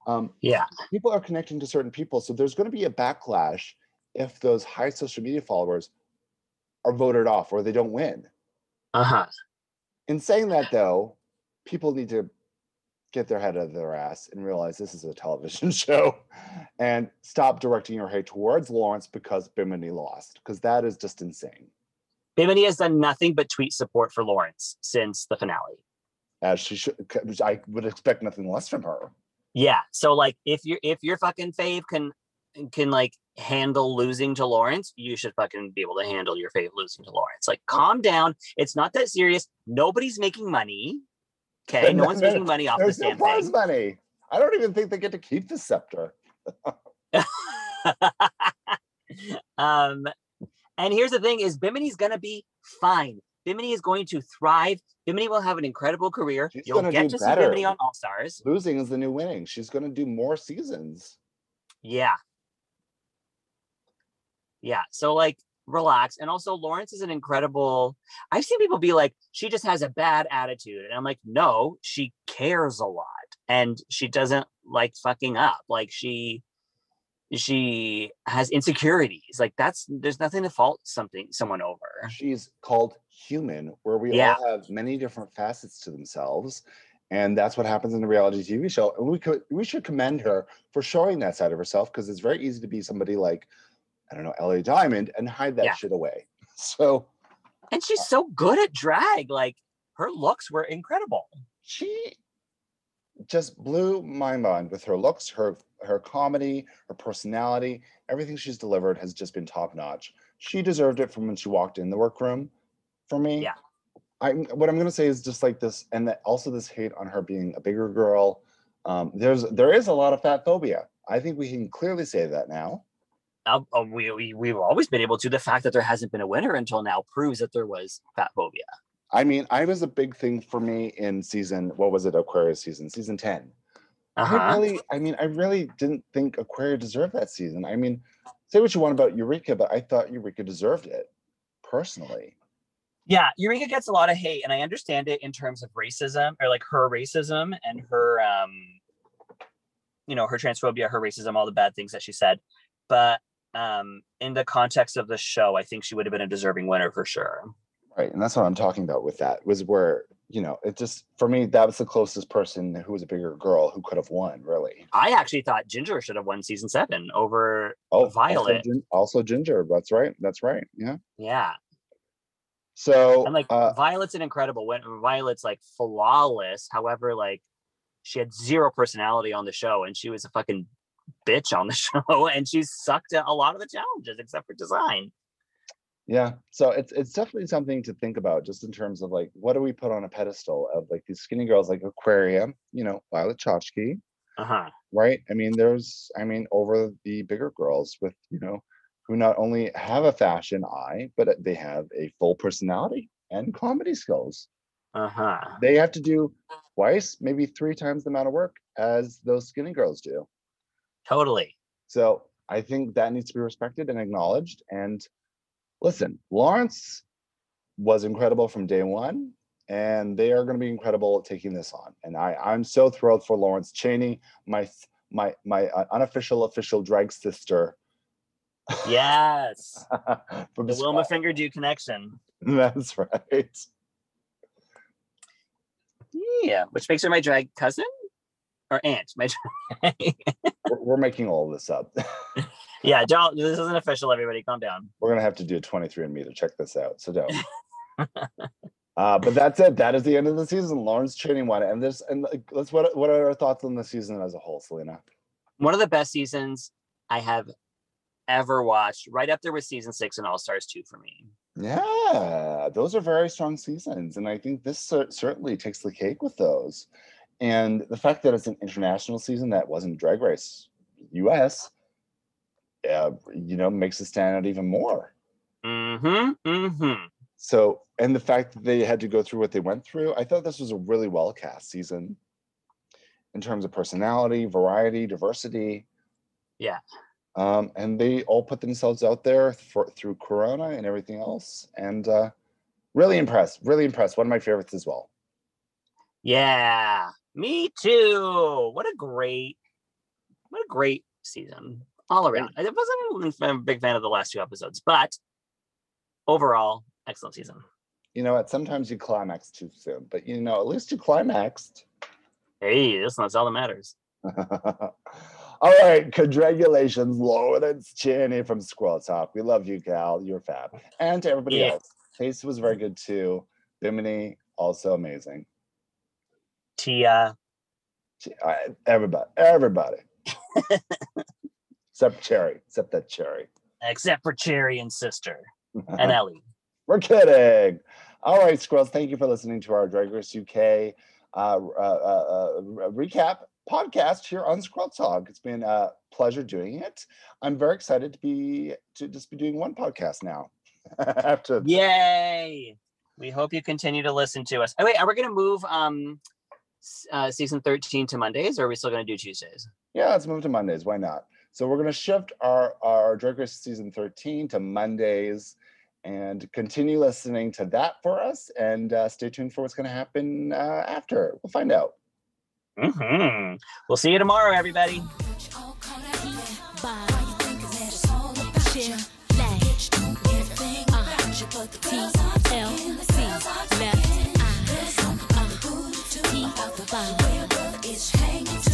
um, Yeah. people are connecting to certain people so there's going to be a backlash if those high social media followers are voted off or they don't win. Uh-huh. In saying that, though, people need to get their head out of their ass and realize this is a television *laughs* show and stop directing your hate towards Lawrence because Bimini lost, because that is just insane. Bimini has done nothing but tweet support for Lawrence since the finale. As she should, I would expect nothing less from her. Yeah. So like if you're if your fucking fave can can like handle losing to Lawrence, you should fucking be able to handle your fave losing to Lawrence. Like calm down. It's not that serious. Nobody's making money. Okay. No one's making money off this There's no damn prize thing. money. I don't even think they get to keep the scepter. *laughs* um, and here's the thing: is Bimini's gonna be fine. Bimini is going to thrive. Bimini will have an incredible career. She's You'll gonna get to better. see Bimini on All Stars. Losing is the new winning. She's going to do more seasons. Yeah. Yeah. So like relax. And also Lawrence is an incredible I've seen people be like, she just has a bad attitude. And I'm like, no, she cares a lot. And she doesn't like fucking up. Like she she has insecurities. Like that's there's nothing to fault something someone over. She's called human, where we Yeah. all have many different facets to themselves. And that's what happens in a reality TV show. And we could we should commend her for showing that side of herself because it's very easy to be somebody like, I don't know, Ellie Diamond and hide that Yeah. shit away. *laughs* So And she's so good at drag. Like her looks were incredible. she just blew my mind with her looks, her her comedy, her personality, everything she's delivered has just been top notch. She deserved it from when she walked in the workroom. For me, Yeah. I what I'm gonna say is just like this, and that also this hate on her being a bigger girl. Um, there's there is a lot of fat phobia. I think we can clearly say that now. Uh, we, we we've always been able to. The fact that there hasn't been a winner until now proves that there was fat phobia. I mean, I was a big thing for me in season what was it, Aquaria's season, season 10. Uh-huh. I really, I mean, I really didn't think Aquaria deserved that season. I mean, say what you want about Eureka, but I thought Eureka deserved it personally. Yeah, Eureka gets a lot of hate, and I understand it in terms of racism or like her racism and her, um, you know, her transphobia, her racism, all the bad things that she said. But um, in the context of the show, I think she would have been a deserving winner for sure. Right. And that's what I'm talking about with that was where, you know, it just, for me, that was the closest person who was a bigger girl who could have won, really. I actually thought Ginger should have won season seven over. Oh, Violet. Also, Gin- also Ginger. That's right. That's right. Yeah. Yeah, So, and like uh, Violet's an incredible. When Violet's like flawless, however, like she had zero personality on the show, and she was a fucking bitch on the *laughs* show, and she sucked at a lot of the challenges except for design. yeah. So it's it's definitely something to think about just in terms of like, what do we put on a pedestal of like these skinny girls like Aquaria, you know, Violet Chachki, Uh huh. right? I mean, there's, I mean, over the bigger girls with, you know, who not only have a fashion eye, but they have a full personality and comedy skills. Uh huh. They have to do twice, maybe three times the amount of work as those skinny girls do. Totally. So I think that needs to be respected and acknowledged. And listen, Lawrence was incredible from day one, and they are going to be incredible at taking this on. And I, I'm so thrilled for Lawrence Chaney, my my my uh, unofficial official drag sister. Yes. *laughs* from the Wilma Scotland. Finger Do connection. *laughs* That's right. Yeah. Which makes her my drag cousin or aunt. My *laughs* We're, we're making all this up. *laughs* yeah. Don't. This isn't official. Everybody, calm down. We're gonna have to do a 23andMe to check this out. So don't. *laughs* uh, but that's it. That is the end of the season. Lawrence Chaney won it. And this and let's what what are our thoughts on the season as a whole, Selena? One of the best seasons I have ever watched. Right up there with season six and All Stars two for me. Yeah, those are very strong seasons, and I think this cer- certainly takes the cake with those. And the fact that it's an international season that wasn't Drag Race U.S., uh, you know, makes it stand out even more. Mm-hmm. Mm-hmm. So, and the fact that they had to go through what they went through, I thought this was a really well cast season in terms of personality, variety, diversity. Yeah. Um, and they all put themselves out there for through Corona and everything else. And uh, really impressed, really impressed. One of my favorites as well. Yeah. Me too. What a great, what a great season. all around. I wasn't a big fan of the last two episodes, but overall, excellent season. You know what? Sometimes you climax too soon, but you know, at least you climaxed. Hey, this that's all that matters. *laughs* all right, congratulations, Lawrence Chaney from Squirrel Talk. We love you, Cal. You're fab. And to everybody Yeah. else. Tayce was very good too. Bimini, also amazing. Tia, Everybody, everybody. except Cherry, except that Cherry. except for Cherry and Sister *laughs* and Ellie. We're kidding. All right, Squirrels, thank you for listening to our Drag Race UK uh, uh, uh, uh, recap podcast here on Squirrel Talk. It's been a pleasure doing it. I'm very excited to be to just be doing one podcast now. *laughs* After Yay! We hope you continue to listen to us. Oh wait, are we going to move um uh, season 13 to Mondays or are we still going to do Tuesdays? yeah, let's move to Mondays. Why not? So we're gonna shift our our Drag Race season 13 to Mondays. And continue listening to that for us, and uh, stay tuned for what's going to happen uh, after. We'll find out. hmm We'll see you tomorrow, everybody.